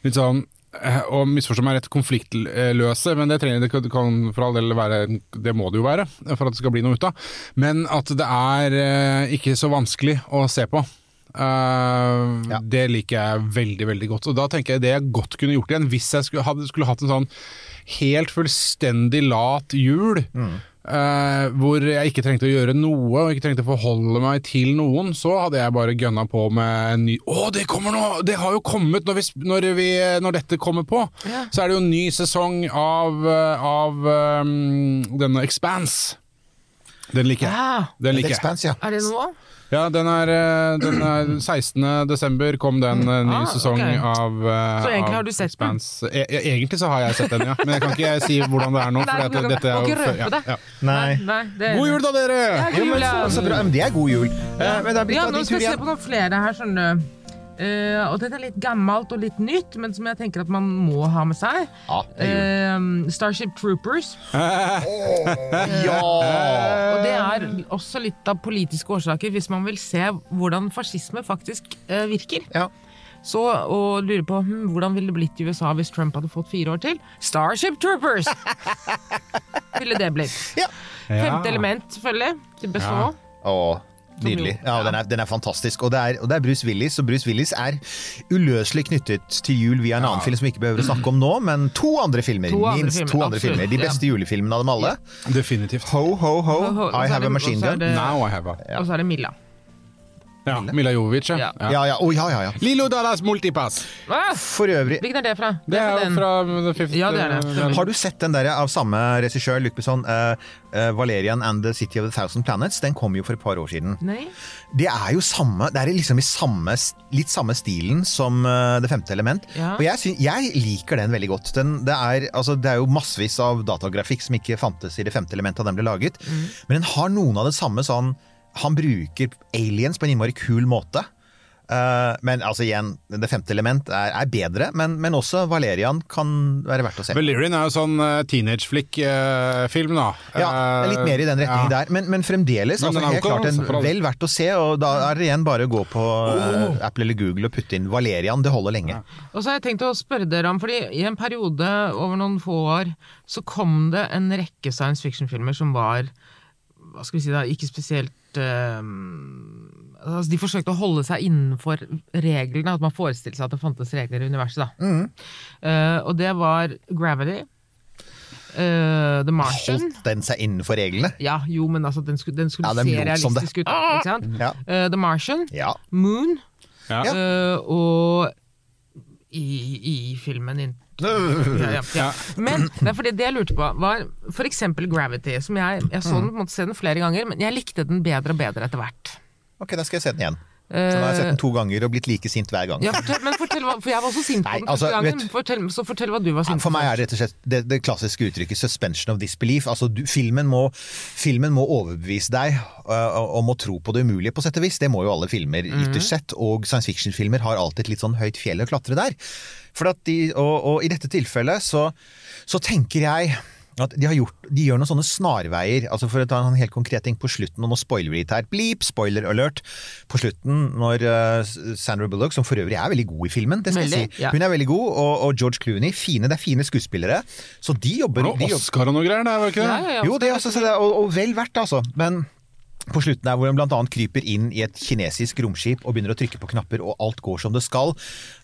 litt sånn eh, og misforstå meg rett, konfliktløse, men det trenger det kan- for all del være Det må det jo være, for at det skal bli noe ut av. Men at det er eh, ikke så vanskelig å se på. Uh, Ja. Det liker jeg veldig veldig godt. Og da tenker jeg det jeg godt kunne gjort igjen, hvis jeg skulle, hadde, skulle hatt en sånn helt fullstendig lat jul. Eh, hvor jeg ikke trengte å gjøre noe og ikke trengte å forholde meg til noen, så hadde jeg bare gønna på med en ny Å, det kommer nå! Det har jo kommet når, vi, når, vi, når dette kommer på! Ja. Så er det jo en ny sesong av, eh, av um, denne Expanse. Den liker jeg. Ja. Den liker jeg. Er det noe? Ja, den er, eh, den er 16. desember kom den eh, ny Ah, sesong okay. av uh, Så egentlig har du sett den? E egentlig så har jeg sett den, ja. Men jeg kan ikke si hvordan det er nå. Nei, For kan- dette er jo før- røpe det. ja, ja. Nei. Nei, det God jul da, dere! Ja, god Ja, jul, men så, så bra. Men det er god jul. Uh, men det er blitt Ja, av nå din skal vi jeg se på noen flere her, skjønner du. Eh, og dette er litt gammelt og litt nytt, men som jeg tenker at man må ha med seg. Ja. Eh, Starship Troopers. Ja! Og det er også litt av politiske årsaker, hvis man vil se hvordan fascisme faktisk uh, virker. Ja. Så, og lurer på hm, hvordan ville det blitt i USA hvis Trump hadde fått fire år til? Starship Troopers! ville det blitt. Ja. Femte element, selvfølgelig. Til beste Ja. Nydelig. Ja, den er, den er fantastisk. Og det, er, og det er Bruce Willis, og Bruce Willis er uløselig knyttet til jul via en annen film som vi ikke behøver å snakke om nå, men to andre filmer. To andre minst filmer, to andre absolutt, filmer. De ja. beste julefilmene av dem alle. Definitivt. Ho, ho, ho, Ho, ho, I have det- a machine gun. det- Now I have a Og så er det Milla. Ja, Mila Jovovic, ja. Ja. ja. Ja, ja, oh, ja, ja, ja. Lilo Dallas Multipass! Hva? For øvrig, hvilken er det fra? Det er jo fra The Fifth Ja, det er det. den- har du sett den der av samme regissør, Luc Besson, uh, uh, Valerian and the City of the Thousand Planets? Den kom jo for et par år siden. Nei? Det er jo samme, det er liksom i samme, litt samme stilen som uh, Det femte element. Ja. Og jeg, synes, jeg liker den veldig godt. Den, det, er, altså, det er jo massevis av datagrafikk som ikke fantes i Det femte element da den ble laget. Mm. Men den har noen av det samme sånn Han bruker aliens på en innmari kul måte. Eh, men altså igjen, Det femte element er, er bedre, men, men også Valerian kan være verdt å se. Valerian er jo sånn uh, teenage-flick-film, da. Ja, Eh, litt mer i den retningen ja. der. Men, men fremdeles, Men altså, er helt klart en, altså, vel verdt å se. Og da er det igjen bare å gå på eh, Apple eller Google og putte inn Valerian. Det holder lenge. Og så har jeg tenkt å spørre dere om, fordi i en periode over noen få år, så kom det en rekke science fiction-filmer som var, hva skal vi si da, ikke spesielt eh, altså De forsøkte å holde seg innenfor reglene, at man forestilte seg at det fantes regler i universet. da. Eh, og det var Gravity, Uh, The Martian Holdt den seg innenfor reglene? Ja, jo, men altså, den skulle, den skulle Ja, den se lot som det. realistisk ut. sant? Ja. Uh, The Martian, Ja. Moon. Eh, og i, i filmen In- Ja, ja, ja. Men det er fordi det jeg lurte på, var for eksempel Gravity. Som jeg, jeg så den, på en måte se den flere ganger, men jeg likte den bedre og bedre etter hvert. Ok, da skal jeg se den igjen. For nå har jeg sett den to ganger og blitt like sint hver gang. Ja, fortell, men fortell hva, For jeg var også sint på Nei, den altså, første gangen. vet- Fortell, så fortell hva du var sint For meg er det rett og slett det, det klassiske uttrykket 'suspension of disbelief'. Altså, du, filmen, må, filmen må overbevise deg uh, om å tro på det umulige, på sett og vis. Det må jo alle filmer ytterst sett. Og science fiction-filmer har alltid et litt sånn høyt fjell å klatre der. For at de, og, og i dette tilfellet så, så tenker jeg at de, har gjort, de gjør noen sånne snarveier. altså For å ta en helt konkret ting på slutten, og nå spoiler vi litt her. Bleep, spoiler alert. På slutten, når uh, Sandra Bullock, som for øvrig er veldig god i filmen, det skal jeg si. ja. Hun er veldig god, og, og George Clooney. Fine, det er fine skuespillere. Så de jobber, Og de Oscar og noe greier, der, var ikke det? Ja, ja, ja. Jo, det er også, så det er, og, og vel verdt, altså. Men på slutten der hvor hun annet kryper inn i et kinesisk romskip og begynner å trykke på knapper, og alt går som det skal,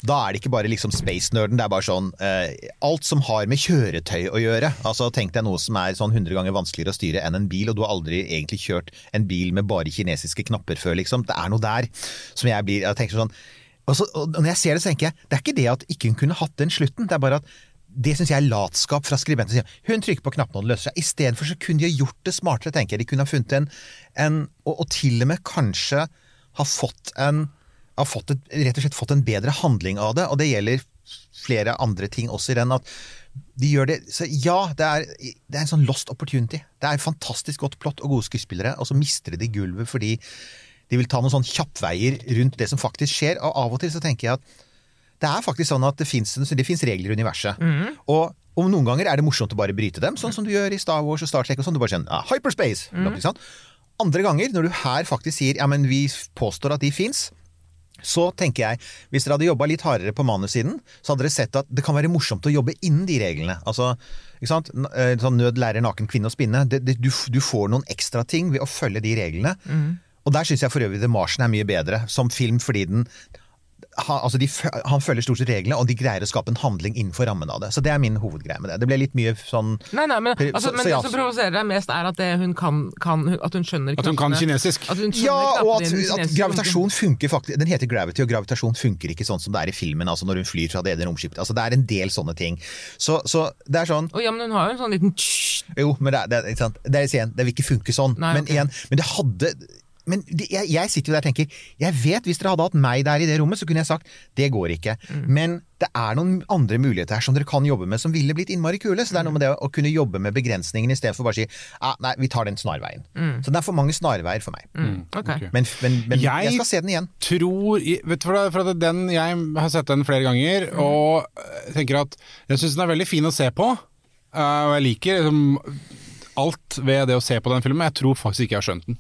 da er det ikke bare liksom space-nerden, det er bare sånn eh, Alt som har med kjøretøy å gjøre. Altså Tenk deg noe som er sånn 100 ganger vanskeligere å styre enn en bil, og du har aldri egentlig kjørt en bil med bare kinesiske knapper før, liksom. Det er noe der som jeg blir Jeg tenker sånn og, så, og når jeg ser det, så tenker jeg det er ikke det at ikke hun kunne hatt den slutten, det er bare at det syns jeg er latskap fra skribenten. Hun trykker på knappen og det løser seg. Istedenfor så kunne de ha gjort det smartere, tenker jeg. De kunne ha funnet en, en og, og til og med kanskje ha fått en har fått et, rett og slett fått en bedre handling av det. Og det gjelder flere andre ting også i den at de gjør det Så ja, det er, det er en sånn lost opportunity. Det er fantastisk godt plott og gode skuespillere, og så mister de gulvet fordi de vil ta noen sånn kjappveier rundt det som faktisk skjer. Og av og til så tenker jeg at det er faktisk sånn at det fins regler i universet. Og om noen ganger er det morsomt å bare bryte dem, sånn som du gjør i Star Wars og Star Trek. og sånn, du bare skjønner, ah, Hyperspace! sant? Andre ganger, når du her faktisk sier ja, men vi påstår at de fins, så tenker jeg, hvis dere hadde jobba litt hardere på manussiden, så hadde dere sett at det kan være morsomt å jobbe innen de reglene. Altså, ikke sant? Eh, Sånn nød lærer naken kvinne å spinne. Det, det, du, du får noen ekstra ting ved å følge de reglene. Og der syns jeg for øvrig The Martian er mye bedre som film, fordi den han, altså de, han følger stort sett reglene, og de greier å skape en handling innenfor rammen av det. Så det er min hovedgreie med det. Det ble litt mye sånn Nei, nei, men, Så- altså, men så det som provoserer deg mest, er at det hun kan, kan At hun skjønner At hun kan kinesisk. At hun skjønner Ja, og at, at gravitasjon funker faktisk Den heter Gravity, og gravitasjon funker ikke sånn som det er i filmen. Altså når hun flyr fra det ene romskipet. Altså det er en del sånne ting. Så, så det er sånn oh, ja, men hun har jo en sånn liten Jo, men det, er- det, det, det, er, det vil ikke funke sånn. Nei, men, okay. igjen, men det hadde men det, jeg, jeg sitter jo der og tenker Jeg vet hvis dere hadde hatt meg der i det rommet, så kunne jeg sagt det går ikke. Mm. Men det er noen andre muligheter her som dere kan jobbe med, som ville blitt innmari kule. Så det er noe med det å kunne jobbe med begrensningene istedenfor bare å si ah, nei, vi tar den snarveien. Så det er for mange snarveier for meg. Mm. Ok. Ok. Men, men, men jeg, Jeg- skal se den igjen. tror vet du, for, det- den, Jeg har sett den flere ganger, og øh, tenker at jeg syns den er veldig fin å se på. øh, og jeg liker liksom, alt ved det å se på den filmen, jeg tror faktisk ikke jeg har skjønt den.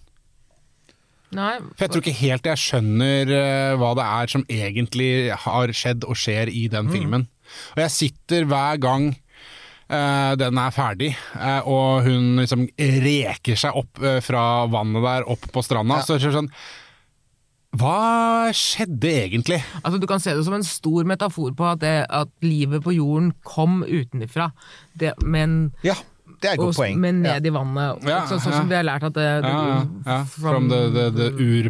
Nei, For jeg tror ikke helt jeg skjønner øh, hva det er som egentlig har skjedd og skjer i den filmen. Og jeg sitter hver gang Uh, den er ferdig, uh, og hun liksom reker seg opp uh, fra vannet der, opp på stranda. Så er det sånn Hva skjedde egentlig? altså Du kan se det som en stor metafor på at, det, at livet på jorden kom utenfra, men, Ja, det er et og, godt poeng. men Ja. ned i vannet. Ja, sånn, sånn ja. som vi har lært at det, det Ja. From the, the, the ur,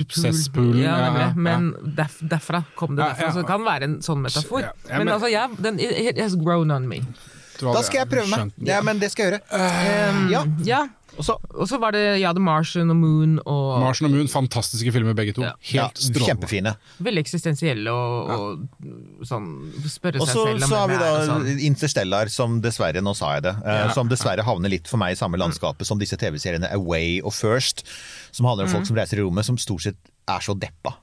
urcesspoolen. Ja, Ja, ja, ja. Men derf, derfra kom det derfra. ja. Så det kan være en sånn metafor. Ja, ja, men, men- altså, ja, den, it has grown on me. Da skal jeg prøve meg. Ja, men det skal jeg gjøre. ja. Ja. Og så var det ja, The Martian og Moon og Martian og Moon, fantastiske filmer begge to. Ja. ja, Helt strålende. kjempefine. veldig eksistensielle og, og sånn spørre seg så, selv om så har vi da sånn. Interstellar, som dessverre, nå sa jeg det, eh, som dessverre havner litt for meg i samme landskapet som disse TV-seriene Away og First, som handler om folk som reiser i rommet, som stort sett er så deppa.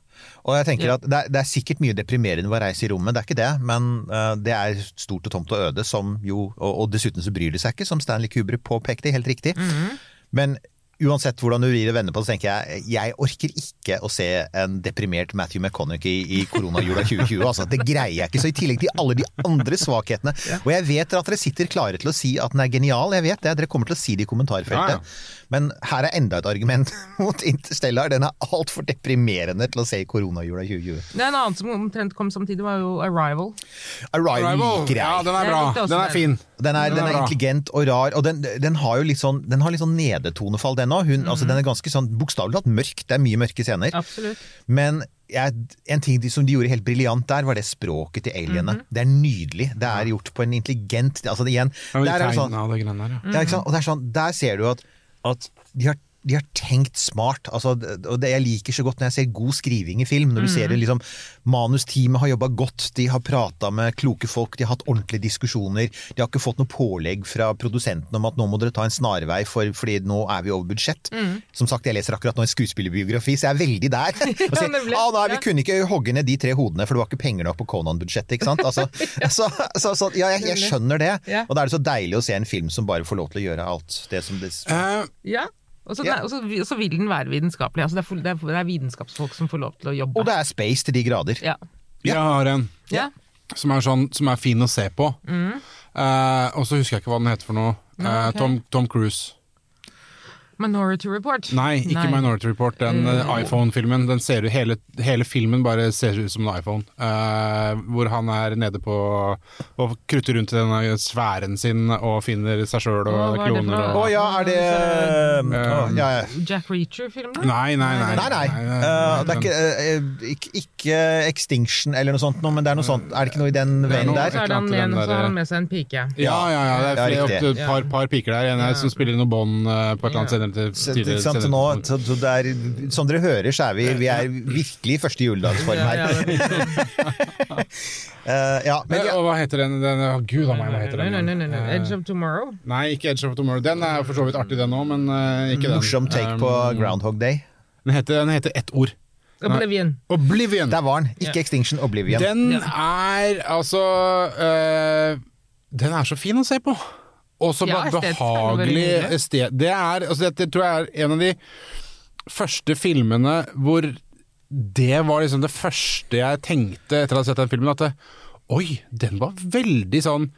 Og jeg tenker at det er, det er sikkert mye deprimerende ved å reise i rommet, det er ikke det, men uh, det er stort og tomt og øde, som jo Og, og dessuten så bryr de seg ikke, som Stanley Kubrick påpekte, helt riktig. Men uansett hvordan du vrir og vender på det, så tenker jeg jeg orker ikke å se en deprimert Matthew McConaughey i koronajula 2020. Altså, det greier jeg ikke. Så i tillegg til alle de andre svakhetene Og jeg vet at dere sitter klare til å si at den er genial, jeg vet det. Dere kommer til å si det i kommentarfeltet. Ja, ja. Men her er enda et argument mot Interstellar. Den er altfor deprimerende til å se i koronajula 2020. Det er en annen som omtrent kom samtidig, var jo Arrival. Arrival Arrival. Ja, den er bra. Den er den. fin. Den er, den er intelligent og rar, og den, den har jo litt sånn, den har litt sånn nedetonefall, den òg. Altså, den er ganske sånn bokstavelig talt mørk. Det er mye mørke scener. Absolutt. Men jeg, en ting de, som de gjorde helt briljant der, var det språket til alienene. Det er nydelig. Det er gjort på en intelligent altså det, igjen, Ja, der er sånn, der, ja. er sånn, Der ser du at, at de, har, de har tenkt smart. Altså, og det jeg liker så godt når jeg ser god skriving i film. Når du ser det liksom Manusteamet har jobba godt, de har prata med kloke folk, de har hatt ordentlige diskusjoner. De har ikke fått noe pålegg fra produsenten om at nå må dere ta en snarvei for, fordi nå er vi over budsjett. Som sagt, jeg leser akkurat nå en skuespillerbiografi, så jeg er veldig der. Og sier, nemlig. ah, nei, vi Ja. kunne ikke hogge ned de tre hodene, for det var ikke penger nok på Conan-budsjettet. ikke sant? Altså, så, så, så, ja, jeg, jeg skjønner det. Ja. Og da er det så deilig å se en film som bare får lov til å gjøre alt det som det uh, Ja. Og så, så vil den være vitenskapelig. Altså det, er, det, er, det er vitenskapsfolk som får lov til å jobbe. Og det er space til de grader. ja. Jeg har en Ja. som er, sånn, som er fin å se på. Eh, og så husker jeg ikke hva den heter for noe. Uh, okay. Tom, Tom Cruise. Minority Report. Nei, ikke Minority Report. Den uh, iPhone-filmen. Den ser ut, hele, hele filmen bare ser ut som en iPhone. Uh, hvor han er nede på og krutter rundt i denne sfæren sin og finner seg sjøl og Å, hva det kloner. Å oh, ja, er det Å, ja, ja. Jack Reacher-film, da? nei, nei, nei. Nei, nei. eh, det er ikke, ikke, ikke Extinction eller noe sånt, men det er noe sånt. Er det ikke noe i den veien der? så er det han annet så har han med seg en pike. Ja, ja, ja. Det er flere, riktig. opp til et par, par piker der. En som spiller noe bånd på et eller annet senere til tidligere- ikke sant? så nå, så, så det er, som dere hører, så er vi, vi er virkelig i første juledagsform her. Eh, ja, men Eh, ja, Og hva heter den? den Gud a meg, hva heter den? nei, nei, nei. Eh, Edge of Tomorrow. Nei, ikke Edge of Tomorrow. Den er for så vidt artig, den òg, men uh, ikke den. morsom take på Um, Groundhog Day. Den heter, den heter ett ord. Oblivion. Oblivion. Der var den. Ikke Extinction, Oblivion. Den er altså uh, Den er så fin å se på. Og så Ja, behagelig estet... Det er altså, Dette tror jeg er en av de første filmene hvor det var liksom det første jeg tenkte etter å ha sett den filmen, at det, oi, den var veldig sånn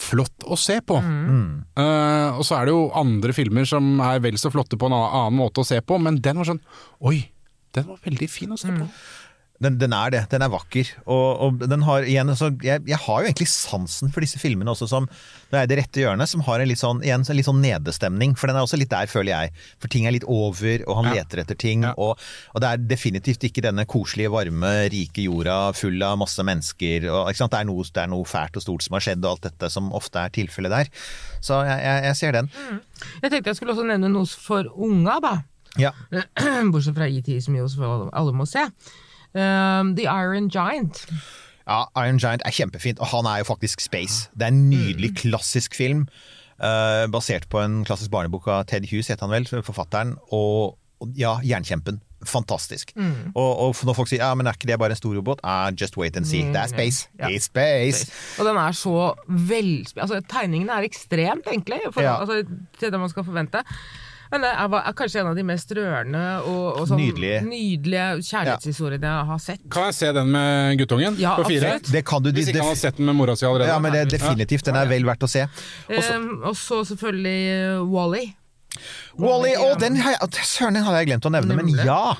flott å se på. Eh, og så er det jo andre filmer som er vel så flotte på en annen måte å se på, men den var sånn Oi, den var veldig fin å se på. Den, den er det. Den er vakker. Og, og den har igjen altså, jeg, jeg har jo egentlig sansen for disse filmene også som Nå er i det rette hjørnet, som har en litt sånn, igjen, en litt sånn nedestemning. For den er også litt der, føler jeg. For ting er litt over, og han Ja. leter etter ting. Ja. Og, og det er definitivt ikke denne koselige, varme, rike jorda full av masse mennesker. Og? Det, er noe, det er noe fælt og stort som har skjedd, og alt dette som ofte er tilfellet der. Så jeg, jeg, jeg ser den. Jeg tenkte jeg skulle også nevne noe for unga, da. Ja. Bortsett fra IT, som jo alle må se. Um, The Iron Giant. Ja, Iron Giant er kjempefint, og han er jo faktisk space. Det er en nydelig, klassisk film. Uh, basert på en klassisk barnebok av Ted Hughes, het han vel, forfatteren. Og, og ja, Jernkjempen. Fantastisk. Og, og når folk sier ja, men er ikke det bare en stor robot? Ah, just wait and see. Det er space. Ja. It's space. Og den er så velsp... Altså, tegningene er ekstremt enkle for, Ja. altså, til det man skal forvente. Men jeg var er kanskje en av de mest rørende og, og sånn Nydelige. nydelige kjærlighetshistoriene jeg har sett. Kan jeg se den med guttungen Ja, på fire? absolutt. Det kan du Hvis ikke han har sett den med mora si allerede. Ja, men det, er definitivt. Den er vel verdt å se. Også- Um, og så selvfølgelig uh, Wally. Wall-E! og den har jeg, søren, den hadde jeg glemt å nevne, men ja!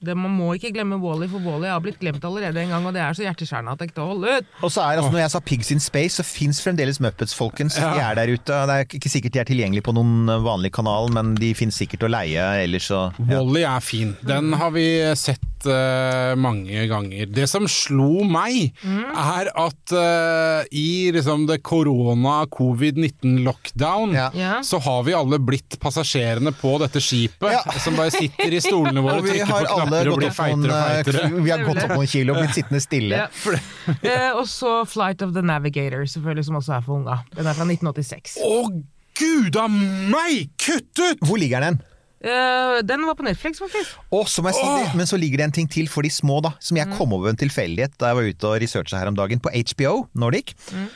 Det, man må ikke glemme Wally, for Wally har blitt glemt allerede en gang, og det er så hjerteskjærende at det ikke holder ut. Og så er altså, Når jeg sa Pigs in Space, så fins fremdeles Muppets, folkens. De er der ute. Det er ikke sikkert de er tilgjengelige på noen vanlig kanal, men de fins sikkert å leie ellers, så ja. Wally er fin. Den har vi sett eh, mange ganger. Det som slo meg, er at uh, i liksom det korona covid-19-lockdown, Ja. Ja. så har vi alle blitt passasjerene på dette skipet, Ja. som bare sitter i stolene våre Og og vi trykker har på alle knapper og gått opp noen, eh, vi har gått opp noen kilo og blitt sittende stille. Ja. Eh, og så Flight of the Navigator, selvfølgelig, som også er for unga. Den er fra 1986. Å, gud a meg! Kutt ut! Hvor ligger den? Uh, den var på Netflix, faktisk. Oh, det, men så ligger det en ting til for de små, da. Som Mm. jeg kom over en tilfeldighet da jeg var ute og researcha her om dagen. På HBO Nordic Mm.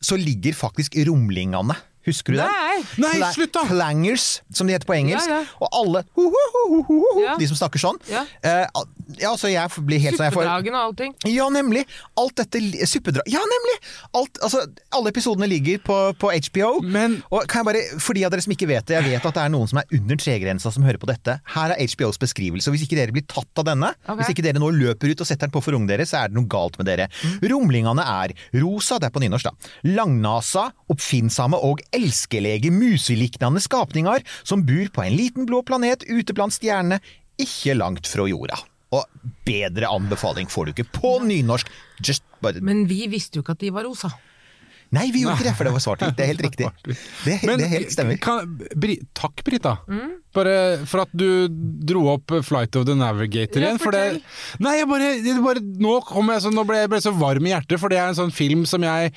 så ligger faktisk Rumlingene. Husker du den? Nei! Nei, slutt da! Clangers, som de heter på engelsk. Ja, ja. Og alle ho, ho, Ja. De som snakker sånn. Ja. Uh, ja, så jeg blir helt sånn Suppedragen og allting. Ja, nemlig! Alt dette Suppedrag Ja, nemlig! Alt, altså, alle episodene ligger på, på HBO. Men- og kan jeg bare, For de av dere som ikke vet det, jeg vet at det er noen som er under tregrensa som hører på dette. Her er HBOs beskrivelse. Hvis ikke dere blir tatt av denne, okay. hvis ikke dere nå løper ut og setter den på for ungen deres, så er det noe galt med dere. Rumlingene er rosa, det er på nynorsk, da. Langnasa, oppfinnsomme og elskelige museliknende skapninger som bor på en liten blå planet ute blant stjernene, ikke langt fra jorda. Og bedre anbefaling får du ikke på nynorsk. Men vi visste jo ikke at de var rosa. Nei, vi gjorde ikke det, for det var svart-hvitt. Det er helt riktig. Det, Men det helt stemmer. kan, Bri, takk, Brita. Mm. Bare for at du dro opp Flight of the Navigator igjen. For det, nei, jeg bare, jeg bare Nå, kom jeg, så, nå ble jeg ble så varm i hjertet, for det er en sånn film som jeg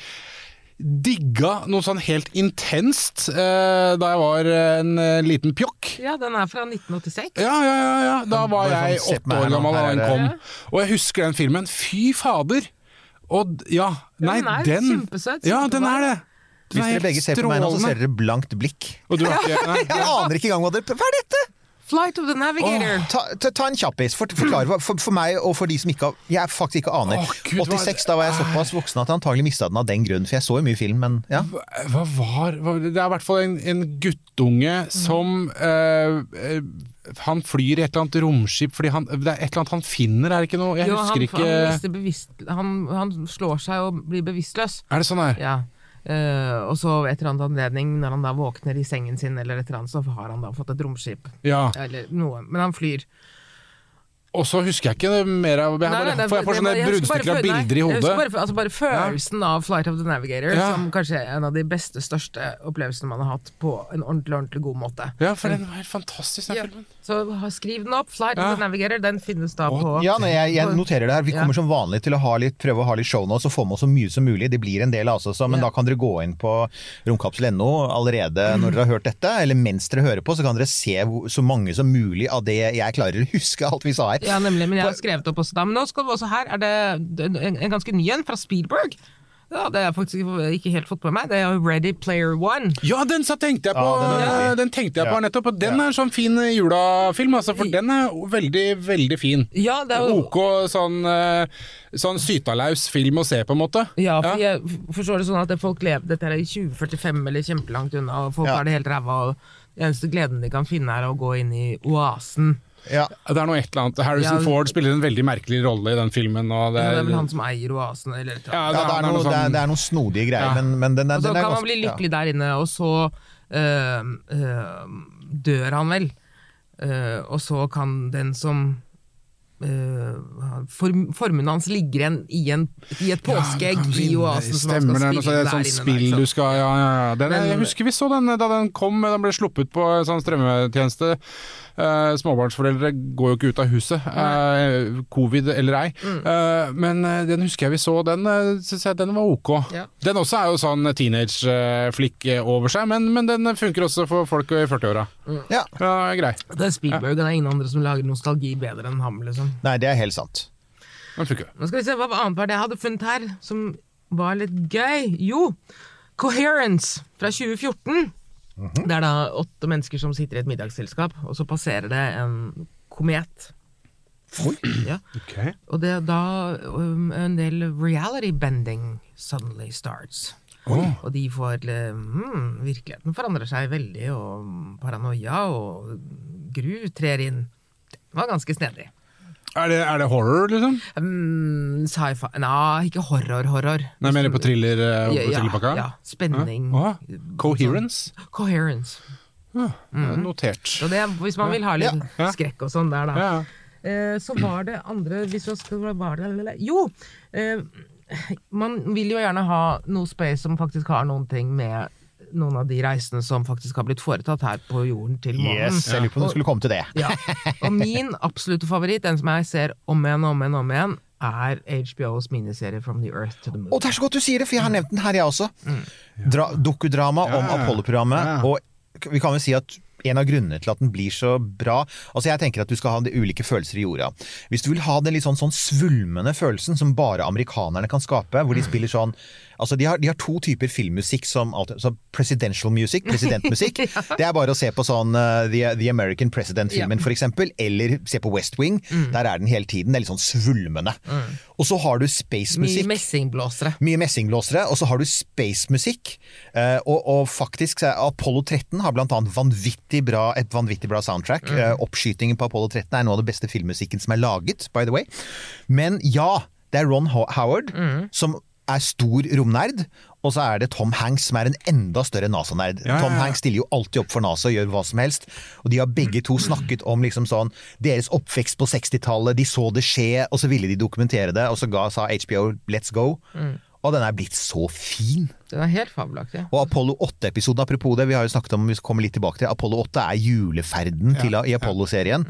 digga noe sånn helt intenst eh, da jeg var en eh, liten pjokk. Ja, den er fra 1986. Ja, ja, ja, ja. Da var jeg sånn, på åtte år gammel da den kom. Og jeg husker den filmen. Fy fader! Og ja, nei, den er den kjempesøt, Ja, den er det. Den Hvis er dere begge ser på meg nå, så ser dere blankt blikk. Og du har ikke nei, Jeg aner ikke engang hva det Hva er dette?! Flight of the Navigator. Ta, ta, ta en kjappis. For, forklar for, for meg og for de som ikke har Jeg faktisk ikke aner. Oh, Gud, 86, da var jeg såpass voksen at jeg antagelig mista den av den grunn, for jeg så jo mye film, men ja. Hva hva var hva, Det er i hvert fall en, en guttunge som eh, Han flyr i et eller annet romskip fordi han, det er et eller annet han finner, er det ikke noe? Jeg Jo, husker han, ikke han, bevisst, han, han slår seg og blir bevisstløs. Er det sånn her? Ja. Eh, og så et eller annet anledning, når han da våkner i sengen sin, eller et eller annet, så har han da fått et romskip. Ja. Eller noe. Men han flyr. Og så husker jeg ikke mer av jeg Nei, bare, nei, det- For jeg får sånne bruddstykker av nei, bilder i hodet. Bare, altså bare følelsen av Flight of the Navigator Ja. som kanskje er en av de beste, største opplevelsene man har hatt på en ordentlig, ordentlig god måte. Ja, for den var helt fantastisk, den Ja. filmen. Så skriv den opp. Flight Ja. of the Navigator, den finnes da på Ja, nei, jeg, jeg noterer det her. Vi Ja. kommer som vanlig til å ha litt, prøve å ha litt show nå, og få med oss så mye som mulig. Det blir en del, altså, så, men Ja. da kan dere gå inn på romkapsel.no allerede Mm. når dere har hørt dette, eller mens dere hører på, så kan dere se så mange som mulig av det jeg klarer å huske alt vi sa her. Ja, nemlig. Men jeg har skrevet opp også da. Men nå skal vi også her, er det en, en ganske ny en fra Spielberg. Ja, det har jeg faktisk ikke helt fått med meg. Det er jo Ready Player One. Ja, den så tenkte jeg på! Ja, den Ja, den tenkte jeg på Ja. her nettopp, og den er en sånn fin julafilm, altså, for den er veldig, veldig fin. Ja, det er jo OK sånn, eh, sånn sytalaus film å se, på en måte. Ja, for jeg forstår det sånn at folk lever dette er i 2045 eller kjempelangt unna, og folk Ja. har det helt ræva, og den eneste gleden de kan finne er å gå inn i oasen. Ja. Det er noe et eller annet. Harrison Ja. Ford spiller en veldig merkelig rolle i den filmen. Og det, Det er vel han som eier oasen, eller eller Ja, det, Ja, det, er noe, noe, er, sånn- det er noen snodige greier, Ja. men, men den er, Og så den er kan man bli lykkelig der inne, og så øh, øh, dør han vel. Uh, og så kan den som Uh, form, Formuen hans ligger igjen, i, en, i et påskeegg Ja, i oasen Stemmer skal det, noe der sånt spill der, du skal Ja, ja, ja. Den, Men- jeg husker vi så den da den kom, den ble sluppet på en sånn strømmetjeneste. Eh, småbarnsforeldre går jo ikke ut av huset, eh, covid eller ei. Mm. Eh, men den husker jeg vi så, den uh, syns jeg den var ok. Ja. Den også er jo sånn teenage-flikk over seg, men, men den funker også for folk i 40-åra. Ja. Ja, grei. Det er Spielberg, ja. det er ingen andre som lager nostalgi bedre enn ham. liksom. Nei, det er helt sant. Den funker. Nå skal vi se hva annet var det jeg hadde funnet her som var litt gøy. Jo, Coherence fra 2014. Det er da åtte mennesker som sitter i et middagsselskap, og så passerer det en komet. Ja. Og det er da um, en del reality bending suddenly starts. Og de får hmm, Virkeligheten forandrer seg veldig, og paranoia og gru trer inn. Det var ganske snedig. Er det, er det horror, liksom? Um, Sci-fi Nei, ikke horror-horror. Nei, mer på thriller uh, ja, ja, thrillerpakka? ja, spenning. Ja. Coherence? Sånn, coherence. Notert. Så det, hvis man vil ha litt Ja. skrekk og sånn der, da. Ja. Eh, så var det andre hvis var det, eller- Jo! Uh, man vil jo gjerne ha noe space som faktisk har noen ting med noen av de reisene som faktisk har blitt foretatt her på jorden til månen. Yes, jeg lurer på om du skulle komme til det. Ja. Og min absolutte favoritt, den som jeg ser om igjen og om igjen, om igjen, er HBOs miniserie From the Earth to the Moon. Og det er så godt du sier det, for jeg har nevnt den her, jeg også. Dra Dokudrama om Apollo-programmet. Og vi kan vel si at en av grunnene til at den blir så bra Altså Jeg tenker at du skal ha de ulike følelser i jorda. Hvis du vil ha den litt sånn, sånn svulmende følelsen som bare amerikanerne kan skape, hvor de spiller sånn Altså de har, de har to typer filmmusikk som alltid så Presidential music, presidentmusikk. Det er bare å se på sånn uh, The, The American President-filmen Ja. eksempel, eller se på West Wing. Der er den hele tiden. Det er litt sånn svulmende. Og så har du Mye space-musikk. messingblåsere. Mye messingblåsere, og så har du space-musikk. Eh, og, og faktisk så Apollo 13 har blant annet vanvittig bra, et vanvittig bra soundtrack. Eh, oppskytingen på Apollo 13 er noe av det beste filmmusikken som er laget, by the way. Men ja, det er Ron Howard Howard som er stor romnerd, og så er det Tom Hanks som er en enda større NASA-nerd. Ja, ja, Tom. Hanks stiller jo alltid opp for NASA og gjør hva som helst. Og de har begge to snakket om liksom sånn deres oppvekst på 60-tallet, de så det skje, og så ville de dokumentere det, og så ga, sa HBO 'let's go'. Og den er blitt så fin. Den er helt fabelaktig. Og Apollo 8-episoden, apropos det, vi har jo snakket om, vi kommer litt tilbake til, Apollo 8 er juleferden til, i Apollo-serien.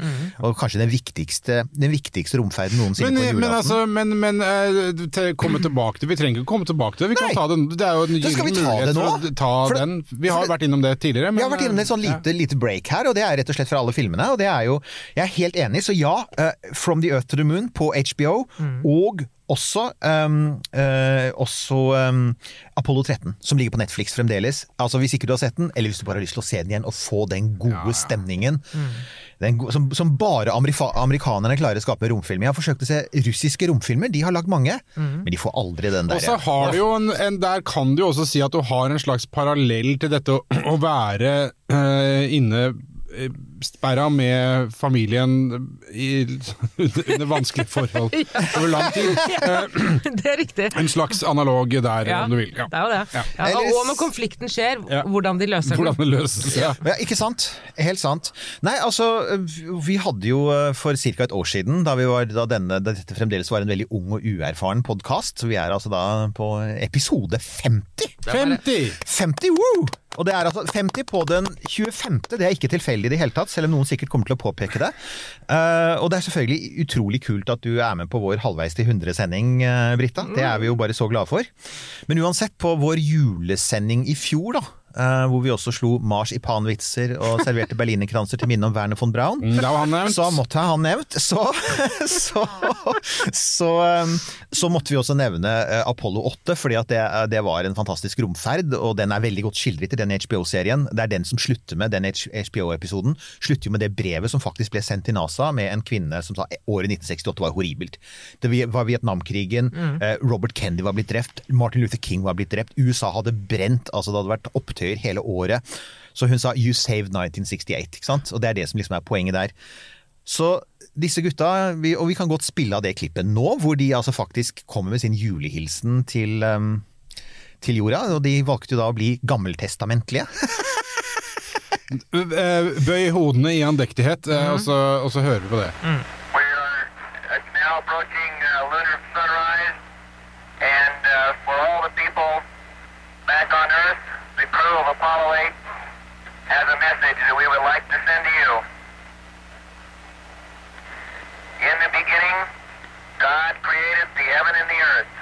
Og kanskje den viktigste, den viktigste romferden noensinne Men, på men, altså, men, men uh, til, komme tilbake til Vi trenger ikke komme tilbake til det. Vi kan Nei. ta den. Det er jo en Da skal vi gyllen ta det mulighet nå. for å ta For den. Vi har for vært innom det tidligere. Men, Vi har vært innom det sånn ja. lite, lite break her, og det er rett og slett fra alle filmene. Og det er jo Jeg er helt enig, så ja, Uh, From the Earth to the Moon på HBO, og også, um, uh, også um, Apollo 13, som ligger på Netflix fremdeles. Altså Hvis ikke du har sett den, eller hvis du bare har lyst til å se den igjen og få den gode stemningen den go som, som bare amerikanerne klarer å skape romfilm. Jeg har forsøkt å se russiske romfilmer, de har lagd mange, men de får aldri den der. Og så har du jo en, en Der kan du jo også si at du har en slags parallell til dette å, å være uh, inne eh, sperra med familien i, under vanskelige forhold over lang tid. Det er riktig. En slags analog der, Ja, om du vil. Ja. Det er jo det. Ja. Ja, og når konflikten skjer, Ja. hvordan de løser Hvordan den. det løses. Ja. Ja, ikke sant? Helt sant. Nei, altså, vi hadde jo eh, for ca. et år siden, da, vi var, da, denne, da dette fremdeles var en veldig ung og uerfaren podkast, så vi er altså da på episode 50. 50! 50, woo! Og det er altså 50 på den 25. Det er ikke tilfeldig i det hele tatt, selv om noen sikkert kommer til å påpeke det. Eh, og det er selvfølgelig utrolig kult at du er med på vår halvveis til 100-sending, uh, Britta. Det er vi jo bare så glade for. Men uansett, på vår julesending i fjor, da. Eh, hvor vi også slo marsipanvitser og serverte berlinerkranser til minne om Werner von Braun. Mm, Da var han nevnt. Så måtte han nevnt. Så, så, så, um, så måtte vi også nevne eh, Apollo 8, fordi det, det var en fantastisk romferd, og den er veldig godt skildret i den HBO-serien. Det er den som slutter med den HBO-episoden. Slutter jo med det brevet som faktisk ble sendt til NASA med en kvinne som sa året 1968 var horribelt. Det var Vietnamkrigen, eh, Robert Kennedy var blitt drept, Martin Luther King var blitt drept, USA hadde brent, altså det hadde vært opptøyer hele året. Så hun sa 'you saved 1968', ikke sant? Og det er det som liksom er poenget der. Så disse gutta, vi, og vi kan godt spille av det klippet nå, hvor de altså faktisk kommer med sin julehilsen til, um, til jorda. Og de valgte jo da å bli gammeltestamentlige. Eh, Bøy hodene i andektighet, eh, og, så, og så hører vi på det. We are uh, uh, sunrise, and uh, for all the people back on Earth, crew of Apollo 8 has a message that we would like to send to you. In the beginning, God created the heaven and the earth,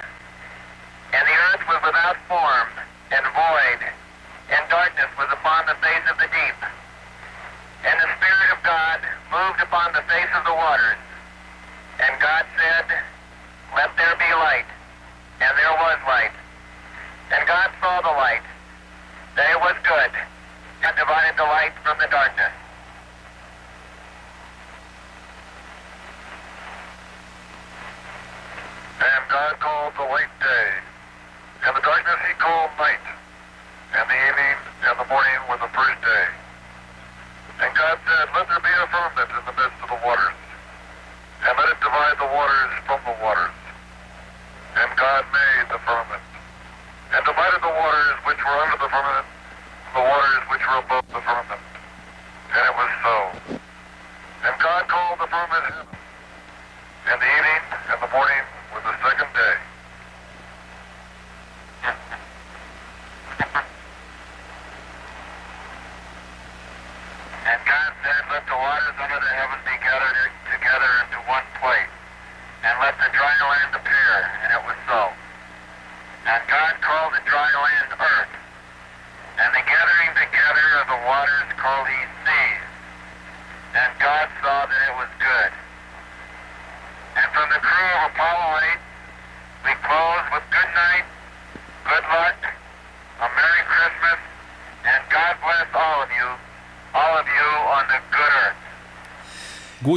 and the earth was without form and void, and darkness was upon the face of the deep. And the Spirit of God moved upon the face of the waters. And God said, Let there be light. And there was light. And God saw the light, it was good, and divided the light from the darkness. And God called the light day,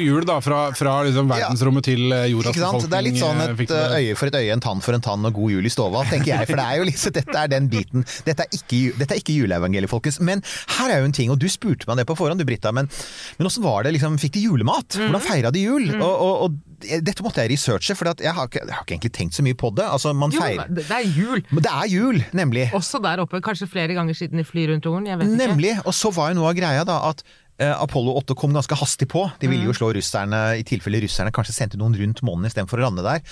jul, da, fra, fra liksom verdensrommet til eh, jordas Ikke sant? befolkning. Det er litt sånn eh, et eh, øye for et øye, en tann for en tann og god jul i stova, tenker jeg. For det er jo liksom, dette er den biten. Dette er ikke, dette er ikke juleevangeliet, folkens. Men her er jo en ting, og du spurte meg det på forhånd, du Britta, men, men åssen var det? liksom, Fikk de julemat? Hvordan feira de jul? Og, og, og dette måtte jeg researche, for jeg, har ikke, jeg har ikke egentlig tenkt så mye på det. Altså, man Jo, feirer det er jul. Men det er jul, nemlig. Også der oppe. Kanskje flere ganger siden de flyr rundt jorden. Jeg vet ikke. Nemlig. Og så var jo noe av greia da at Apollo 8 kom ganske hastig på. De ville jo slå russerne, i tilfelle russerne kanskje sendte noen rundt månen istedenfor å lande der.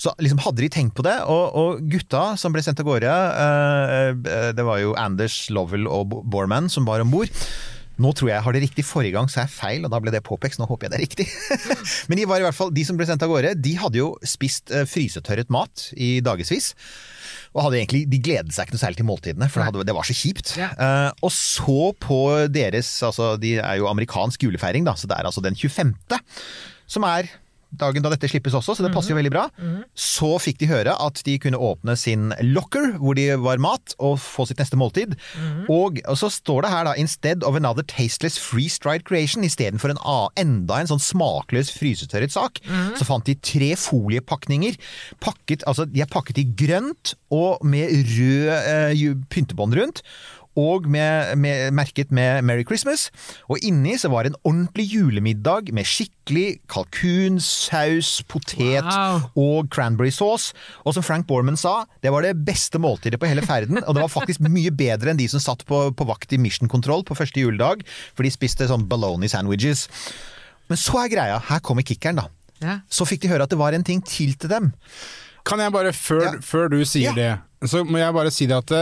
Så liksom hadde de tenkt på det. Og, og gutta som ble sendt av gårde, eh, eh, det var jo Anders Lovell og Bo- Borman som var om bord. Nå tror jeg jeg har det riktig. Forrige gang sa jeg feil, og da ble det påpekt. så Nå håper jeg det er riktig. Men de var i hvert fall, de som ble sendt av gårde, de hadde jo spist eh, frysetørret mat i dagevis. Og hadde egentlig, De gledet seg ikke noe særlig til måltidene, for det, hadde, det var så kjipt. Ja. Uh, og så på deres altså De er jo amerikansk julefeiring, da, så det er altså den 25., som er dagen da dette slippes også, så det passer jo veldig bra. Så fikk de høre at de kunne åpne sin locker, hvor de var mat, og få sitt neste måltid. Og, og så står det her da 'instead of another tasteless freeze-dried creation', istedenfor en enda en sånn smakløs frysetørret sak, så fant de tre foliepakninger. Pakket, altså de er pakket i grønt og med rød eh, pyntebånd rundt og med, med, merket med 'Merry Christmas'. Og inni så var det en ordentlig julemiddag med skikkelig kalkun, saus, potet Wow. og cranberry sauce. Og som Frank Borman sa, det var det beste måltidet på hele ferden. Og det var faktisk mye bedre enn de som satt på, på vakt i Mission Control på første juledag, for de spiste sånn baloney sandwiches. Men så er greia, her kommer kickeren, da. Ja. Så fikk de høre at det var en ting til til dem. Kan jeg bare, før, Ja. før du sier Ja. det, så må jeg bare si det at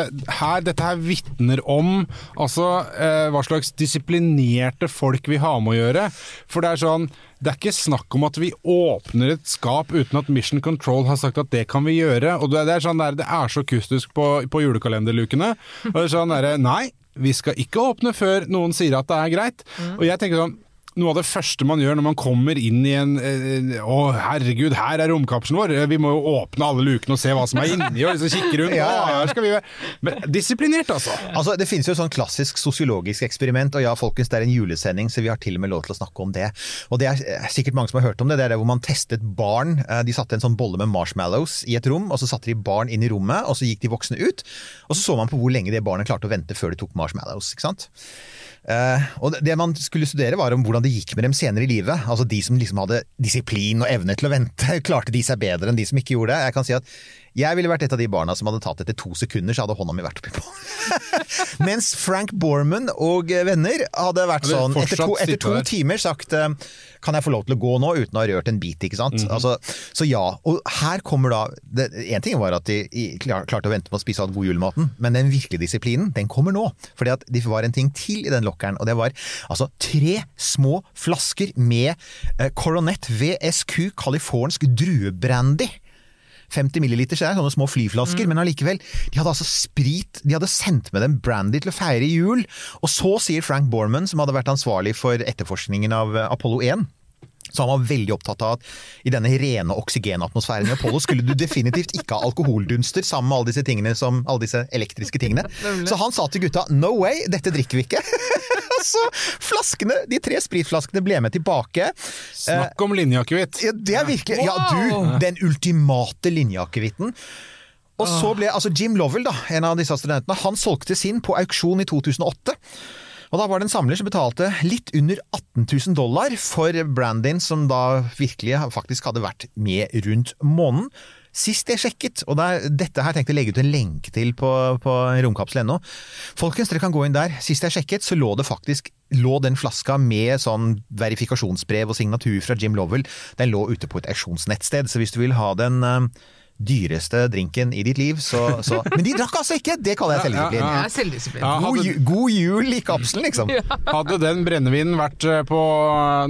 her, dette her vitner om altså, eh, hva slags disiplinerte folk vi har med å gjøre. For det er sånn det er ikke snakk om at vi åpner et skap uten at Mission Control har sagt at det kan vi gjøre. Og det, er sånn der, det er så kustisk på, på julekalenderlukene. Og det er sånn der, Nei, vi skal ikke åpne før noen sier at det er greit. Og jeg tenker sånn noe av det første man gjør når man kommer inn i en eh, Å, herregud, her er romkapselen vår! Eh, Vi må jo åpne alle lukene og se hva som er inni, og liksom kikke rundt. Ja, her skal vi være Men disiplinert, altså! Altså, Det finnes jo et sånn klassisk sosiologisk eksperiment, og ja, folkens, det er en julesending, så vi har til og med lov til å snakke om det. Og det er eh, sikkert mange som har hørt om det. Det er det hvor man testet barn. De satte en sånn bolle med marshmallows i et rom, og så satte de barn inn i rommet, og så gikk de voksne ut. Og så så man på hvor lenge det barnet klarte å vente før de tok marshmallows. ikke sant? Eh, og det man skulle studere var om hvordan det gikk med dem senere i livet. Altså De som liksom hadde disiplin og evne til å vente, klarte de seg bedre enn de som ikke gjorde det. Jeg kan si at jeg ville vært et av de barna som hadde tatt etter to sekunder, så hadde hånda mi vært oppi på. Mens Frank Borman og venner hadde vært sånn etter to, etter to timer sagt eh, kan jeg få lov til å gå nå uten å ha rørt en bit, ikke sant. altså, så ja. Og her kommer da det, En ting var at de klar- klarte å vente med å spise all god julematen, men den virkelige disiplinen, den kommer nå. Fordi at det var en ting til i den lokkeren, og det var altså tre små flasker med eh, Coronet VSQ californsk druebrandy. 50 milliliter, så det er sånne små flyflasker, men allikevel. De hadde altså sprit, de hadde sendt med dem brandy til å feire jul. Og så sier Frank Borman, som hadde vært ansvarlig for etterforskningen av Apollo 1, så han var veldig opptatt av at i denne rene oksygenatmosfæren i Apollo skulle du definitivt ikke ha alkoholdunster sammen med alle disse tingene som, alle disse elektriske tingene. Så han sa til gutta no way, dette drikker vi ikke. så flaskene, de tre spritflaskene ble med tilbake. Snakk om linjeakevitt! Ja, det er virkelig Ja, du! Den ultimate linjeakevitten. Og så ble altså Jim Lovell, da, en av disse studentene, han solgte sin på auksjon i 2008. Og da var det en samler som betalte litt under 18 000 dollar for Brandin, som da virkelig faktisk hadde vært med rundt månen. Sist jeg sjekket, og det er, dette her tenkte jeg legge ut en lenke til på, på romkapsel.no. Folkens, dere kan gå inn der. Sist jeg sjekket, så lå det faktisk lå den flaska med sånn verifikasjonsbrev og signatur fra Jim Lovell. Den lå ute på et auksjonsnettsted, så hvis du vil ha den eh, dyreste drinken i ditt liv, så, så Men de drakk altså ikke! Det kaller jeg Ja, ja, ja. Er selvdisiplin. Ja, God, ju- god jul i kapselen, liksom. Hadde den brennevinen vært eh, på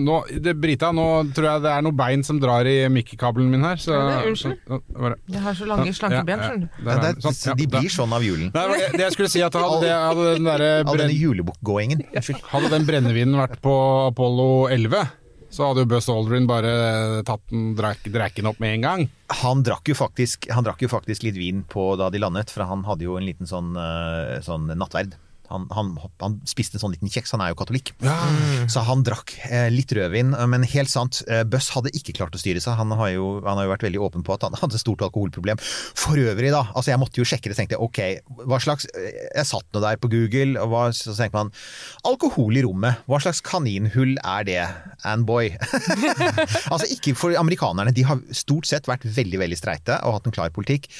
nå, det, Brita, nå tror jeg det er noe bein som drar i mikkekabelen min her. Så, det unnskyld. så- Jeg har så lange, slanke Ja, ben, skjønner du. Ja. Sånn, ja, de blir sånn av julen. Nei, det, jeg skulle si at hadde, det, hadde den derre All denne brenn, julebukkgåingen. Unnskyld. Hadde den brennevinen vært på Apollo 11, så hadde jo Buzz Aldrin bare tatt den, drak, drakk den opp med en gang. Han drakk, faktisk, han drakk jo faktisk litt vin på da de landet, for han hadde jo en liten sånn, eh, sånn nattverd. Han, han, han spiste en sånn liten kjeks, han er jo katolikk. Så han drakk eh, litt rødvin, men helt sant, eh, Buss hadde ikke klart å styre seg. Han har, jo, han har jo vært veldig åpen på at han hadde et stort alkoholproblem. For øvrig, da. altså Jeg måtte jo sjekke det, tenkte jeg ok, hva slags eh, Jeg satt nå der på Google, og hva, så tenkte man alkohol i rommet. Hva slags kaninhull er det? And boy. altså ikke for amerikanerne, de har stort sett vært veldig, veldig streite og hatt en klar politikk.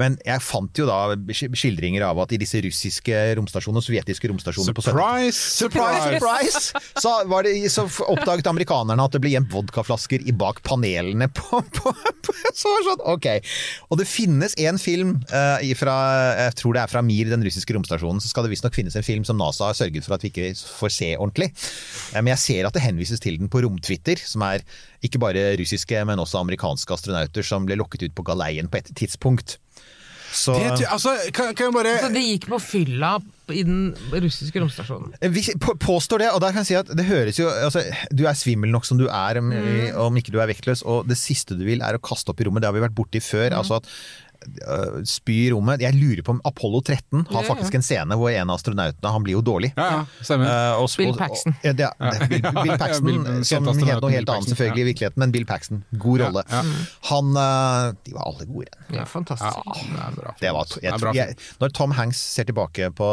Men jeg fant jo da skildringer av at i disse russiske romstasjonene, sovjetiske romstasjonene på 70 Surprise! Surprise, surprise! Så, var det, så oppdaget amerikanerne at det ble gjemt vodkaflasker i bak panelene på, på, på Så sånn, ok. Og det finnes en film uh, fra, jeg tror det er fra Mir, den russiske romstasjonen, så skal det visstnok finnes en film som NASA har sørget for at vi ikke får se ordentlig. Eh, men jeg ser at det henvises til den på romtwitter, som er ikke bare russiske, men også amerikanske astronauter som ble lokket ut på galeien på et tidspunkt. Så Det, altså, kan, kan bare altså, det gikk på fylla i den russiske romstasjonen. Vi på- påstår det, og der kan jeg si at det høres jo altså, Du er svimmel nok som du er, om, om ikke du er vektløs, og det siste du vil er å kaste opp i rommet. Det har vi vært borti før. altså at Spy i rommet. Jeg lurer på om Apollo 13 har Ja, faktisk en scene hvor en av astronautene Han blir jo dårlig. Ja. Eh, og- Bill og- Paxton. Ja, det, det, Bill, Bill Paxton, Bill- som het noe helt annet selvfølgelig i virkeligheten, men Bill Paxton. God rolle. Ja, Han uh, De var alle gode. Ja, fantastisk. det er bra. Det var, Det jeg, er bra tror- jeg, når Tom Hanks ser tilbake på,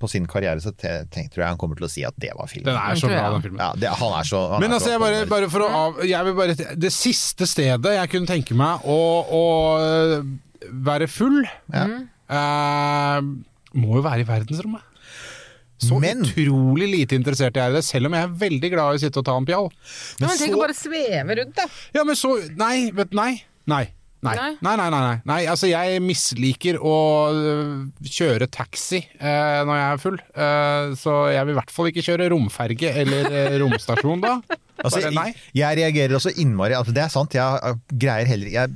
på sin karriere, så te- tenk, tror jeg han kommer til å si at det var filmen. Den er så bra, den filmen. Ja, det, han er så han Men er altså, jeg bare, bare for å av... Jeg vil bare, det siste stedet jeg kunne tenke meg å, å være full, eh, må jo være i verdensrommet. Så Men- utrolig lite interessert jeg er i det, selv om jeg er veldig glad i å sitte og ta en pjall. Men, men tenk å bare sveve rundt, da. Ja, men så Nei, vet nei. Nei. Nei. Nei. Nei, nei, nei, nei. altså jeg misliker å øh, kjøre taxi eh, når jeg er full, eh, så jeg vil i hvert fall ikke kjøre romferge eller eh, romstasjon da. Altså, jeg, jeg reagerer også innmari altså, Det er sant, jeg uh, greier heller Jeg,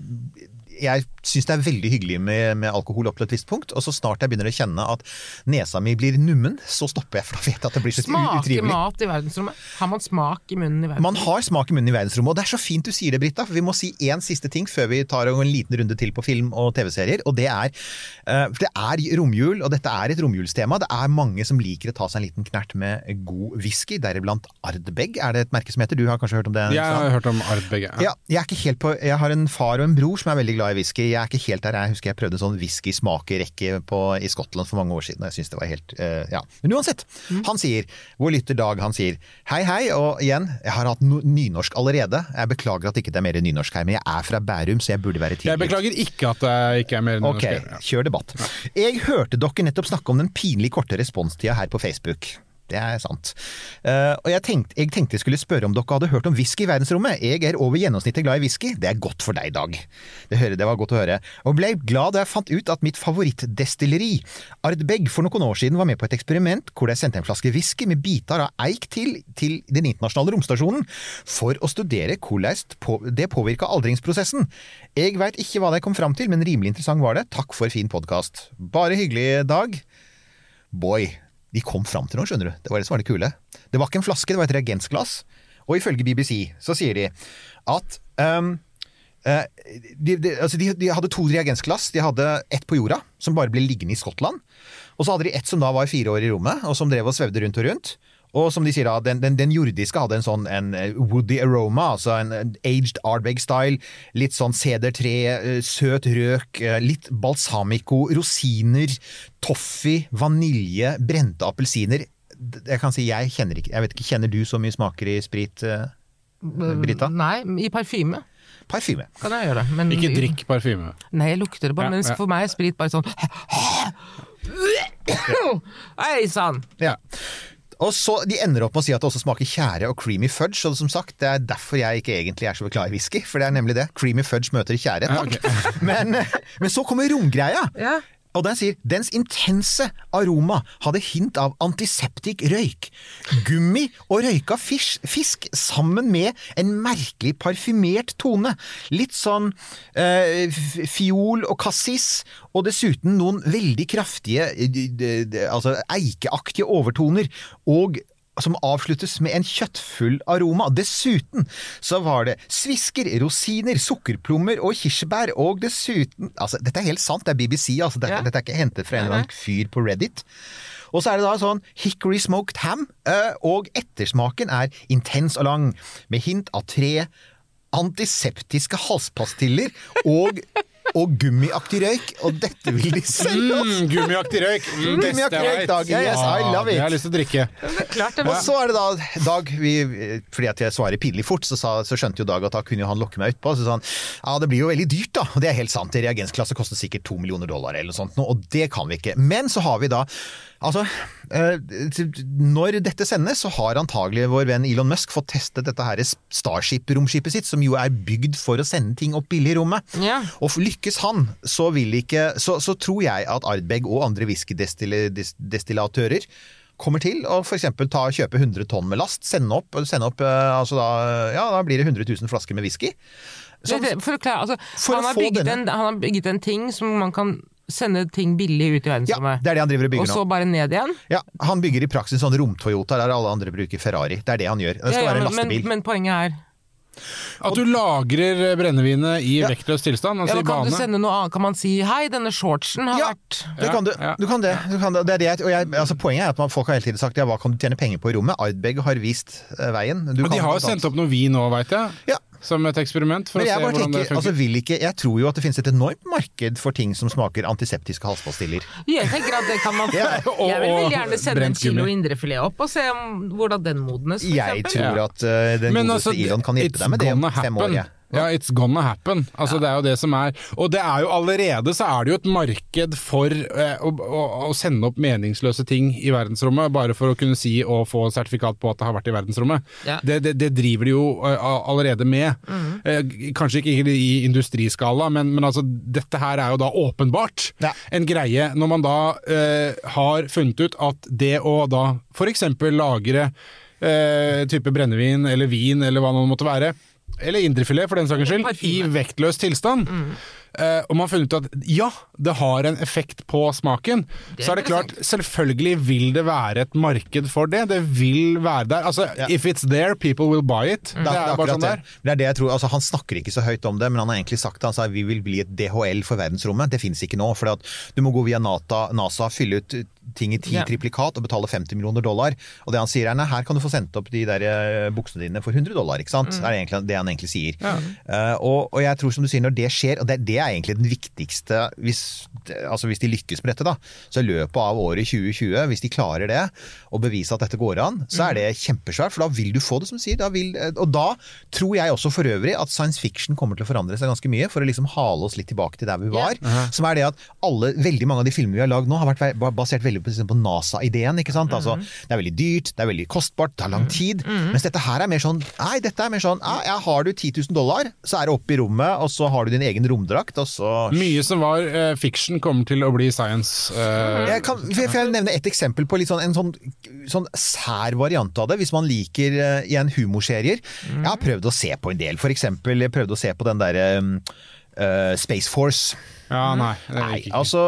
jeg syns det er veldig hyggelig med, med alkohol opp til et visst punkt, og så snart jeg begynner å kjenne at nesa mi blir nummen, så stopper jeg, for da vet jeg at det blir så utrivelig. Smake utrivelig. mat i verdensrommet. Har man smak i munnen i verdensrommet? Man har smak i munnen i verdensrommet, og det er så fint du sier det, Britta. For vi må si én siste ting før vi tar en liten runde til på film og TV-serier. Og det er eh, For det er romjul, og dette er et romjulstema. Det er mange som liker å ta seg en liten knert med god whisky, deriblant Ardbeg. Er det et merke som heter? Du har kanskje hørt om det? Jeg har hørt om Ardbeg. Ja. Ja, jeg er ikke helt på Jeg har en far og en bror som er veldig glad i whisky. Jeg er ikke helt der. Jeg husker jeg prøvde en sånn whisky-smakerekke i Skottland for mange år siden. Jeg synes det var helt uh, Ja. Men uansett. Han sier Vår lytter Dag, han sier Hei, hei. Og igjen, jeg har hatt no nynorsk allerede. Jeg beklager at ikke det er mer nynorsk her, men jeg er fra Bærum, så jeg burde være Jeg beklager ikke at det ikke er mer nynorsk. Ok, kjør debatt. Jeg hørte dere nettopp snakke om den pinlig korte responstida her på Facebook. Det er sant. Uh, og jeg tenkte, jeg tenkte jeg skulle spørre om dere hadde hørt om whisky i verdensrommet. Jeg er over gjennomsnittet glad i whisky. Det er godt for deg, Dag. Det, hører, det var godt å høre. Og ble glad da jeg fant ut at mitt favorittdestilleri, Ardbeg, for noen år siden var med på et eksperiment hvor de sendte en flaske whisky med biter av eik til, til den internasjonale romstasjonen for å studere hvordan det påvirka aldringsprosessen. Jeg veit ikke hva de kom fram til, men rimelig interessant var det. Takk for fin podkast. Bare hyggelig, Dag. Boy, de kom fram til noe, skjønner du. Det var det som var det kule. Det var ikke en flaske, det var et reagensglass. Og ifølge BBC så sier de at um, de, de, altså de, de hadde to reagensglass. De hadde ett på jorda, som bare ble liggende i Skottland. Og så hadde de ett som da var fire år i rommet, og som drev og svevde rundt og rundt. Og som de sier da, den, den, den jordiske hadde en sånn en eh, woody aroma, altså en en aged Ardbeg-style. Litt sånn sedertre, eh, søt røk, eh, litt balsamico, rosiner, toffee, vanilje, brente appelsiner. Jeg kan si, jeg kjenner ikke Jeg vet ikke, Kjenner du så mye smaker i sprit, eh, Brita? Nei, i parfyme Parfyme. kan jeg gjøre det. Men Ikke drikk parfyme. Nei, jeg lukter det bare, Ja, mens ja. for meg er sprit bare sånn Hei sann! Ja. Og så De ender opp med å si at det også smaker tjære og creamy fudge. Og som sagt, Det er derfor jeg ikke egentlig er så glad i whisky. For det er nemlig det. Creamy fudge møter tjære. Ja, okay. men, men så kommer romgreia. Ja. Og den sier dens intense aroma hadde hint av antiseptik røyk, gummi og røyka fisk, fisk sammen med en merkelig parfymert tone. Litt sånn eh, fiol og cassis, og dessuten noen veldig kraftige, eh, altså eikeaktige overtoner. Og som avsluttes med en kjøttfull aroma. Dessuten så var det svisker, rosiner, sukkerplommer og kirsebær, og dessuten Altså, dette er helt sant, det er BBC, altså. Dette, Ja. dette er ikke hentet fra en eller annen fyr på Reddit. Og så er det da sånn hickory smoked ham, og ettersmaken er intens og lang, med hint av tre antiseptiske halspastiller og, og gummiaktig røyk, og dette vil de selge oss! Mm, gummiaktig røyk. Mm, beste jeg røyk, vet. Dag. Yes, I love it! Jeg har lyst til å drikke. Klart det Og så er det da Dag, vi, fordi at jeg svarer pinlig fort, så, sa, så skjønte jo Dag at da kunne jo han lokke meg utpå. Så sa han ja, det blir jo veldig dyrt, da. Og det er helt sant. Reagensklasse koster sikkert to millioner dollar eller noe sånt, nå, og det kan vi ikke. Men så har vi da Altså, eh, når dette sendes, så har antagelig vår venn Elon Musk fått testet dette her Starship-romskipet sitt, som jo er bygd for å sende ting opp billig i rommet. Ja. Og lykkes han, så vil ikke Så, så tror jeg at Ardbeg og andre whiskydestillatører kommer til å f.eks. kjøpe 100 tonn med last, sende opp, sende opp eh, altså da, ja, da blir det 100 000 flasker med whisky. Som- For å klare, altså, For han, har bygget en, han har bygget en ting som man kan sende ting billig ut i ja, verdensrommet. det er det han driver og og så bare ned igjen. Ja, han bygger i praksis sånn rom-Toyota der alle andre bruker Ferrari. Det er det han gjør. Det skal Ja, ja, være en men, men, men poenget er At du lagrer brennevinet i Ja. vektløs tilstand, altså ja, i Kan du bane. sende noe annet? Kan man si 'hei, denne shortsen har Ja. vært Det kan du, Ja, ja. du kan det. Du kan det. det er det jeg, og jeg, altså poenget er at man, folk har hele tiden sagt ja, hva kan du tjene penger på i rommet? Ardbeg har vist eh, veien. Du Men de kan har jo sendt opp noe vin nå, veit jeg. Ja. Som et eksperiment. For Men å se bare hvordan det funker. altså vil ikke, jeg tror jo at det finnes et enormt marked for ting som smaker antiseptiske halspastiller. Jeg tenker at det kan man få. Ja, og- Jeg vil gjerne sende en brent kilo gummi. indrefilet opp og se om, hvordan den modnes. for Jeg eksempel. tror at eh, den Men godeste altså, Elon kan hjelpe it's deg med det om gonna fem år. happen. Ja. Ja, it's gonna happen. Altså, Det er jo det som er Og det er jo allerede så er det jo et marked for eh, å, å, sende opp meningsløse ting i verdensrommet, bare for å kunne si og få sertifikat på at det har vært i verdensrommet. Ja. Det, det, det driver de jo eh, allerede med. Mhm. Eh, kanskje ikke i industriskala, men, men altså, dette her er jo da åpenbart Ja. en greie. Når man da eh, har funnet ut at det å da f.eks. lagre eh, type brennevin eller vin eller hva det måtte være, eller indrefilet for den saks skyld, i vektløs tilstand. Eh, og man har funnet ut at ja, det har en effekt på smaken. Det er så er det klart, selvfølgelig vil det være et marked for det. Det vil være der. Altså, Ja. if it's there, people will buy it. Det Det er er bare akkurat sånn det. der. Det er det jeg tror, altså Han snakker ikke så høyt om det, men han har egentlig sagt at Han sa vi vil bli et DHL for verdensrommet. Det fins ikke nå. For du må gå via NASA, NASA fylle ut ting i ti Ja. triplikat og betale 50 millioner dollar. Og det han sier er nei, her kan du få sendt opp de der eh, buksene dine for 100 dollar. ikke sant? Det er egentlig det han egentlig sier. Eh, og, og jeg tror som du sier, når det skjer, og det, det er egentlig den viktigste hvis, altså hvis de lykkes med dette, da, så i løpet av året 2020, hvis de klarer det, og bevise at dette går an, så er det kjempesvært, for da vil du få det, som du sier. Da vil, og da tror jeg også for øvrig at science fiction kommer til å forandre seg ganske mye, for å liksom hale oss litt tilbake til der vi var. Som er det at alle, veldig mange av de filmene vi har lagd nå, har vært basert veldig på, på NASA-ideen. ikke sant? Altså, det er veldig dyrt, det er veldig kostbart, det tar lang tid. Mens dette her er mer sånn Nei, dette er mer sånn ja, ja, Har du 10 000 dollar, så er det opp i rommet, og så har du din egen romdrakt, og så Mye som var uh, fiction, kommer til å bli science. Uh, Jeg kan, for jeg får nevne et eksempel på litt sånn, en sånn, sånn sær variant av det, hvis man liker uh, igjen humorserier. Jeg har prøvd å se på en del, for eksempel jeg prøvde å se på den derre uh, Space Force. Ja, nei. Nei, ikke. altså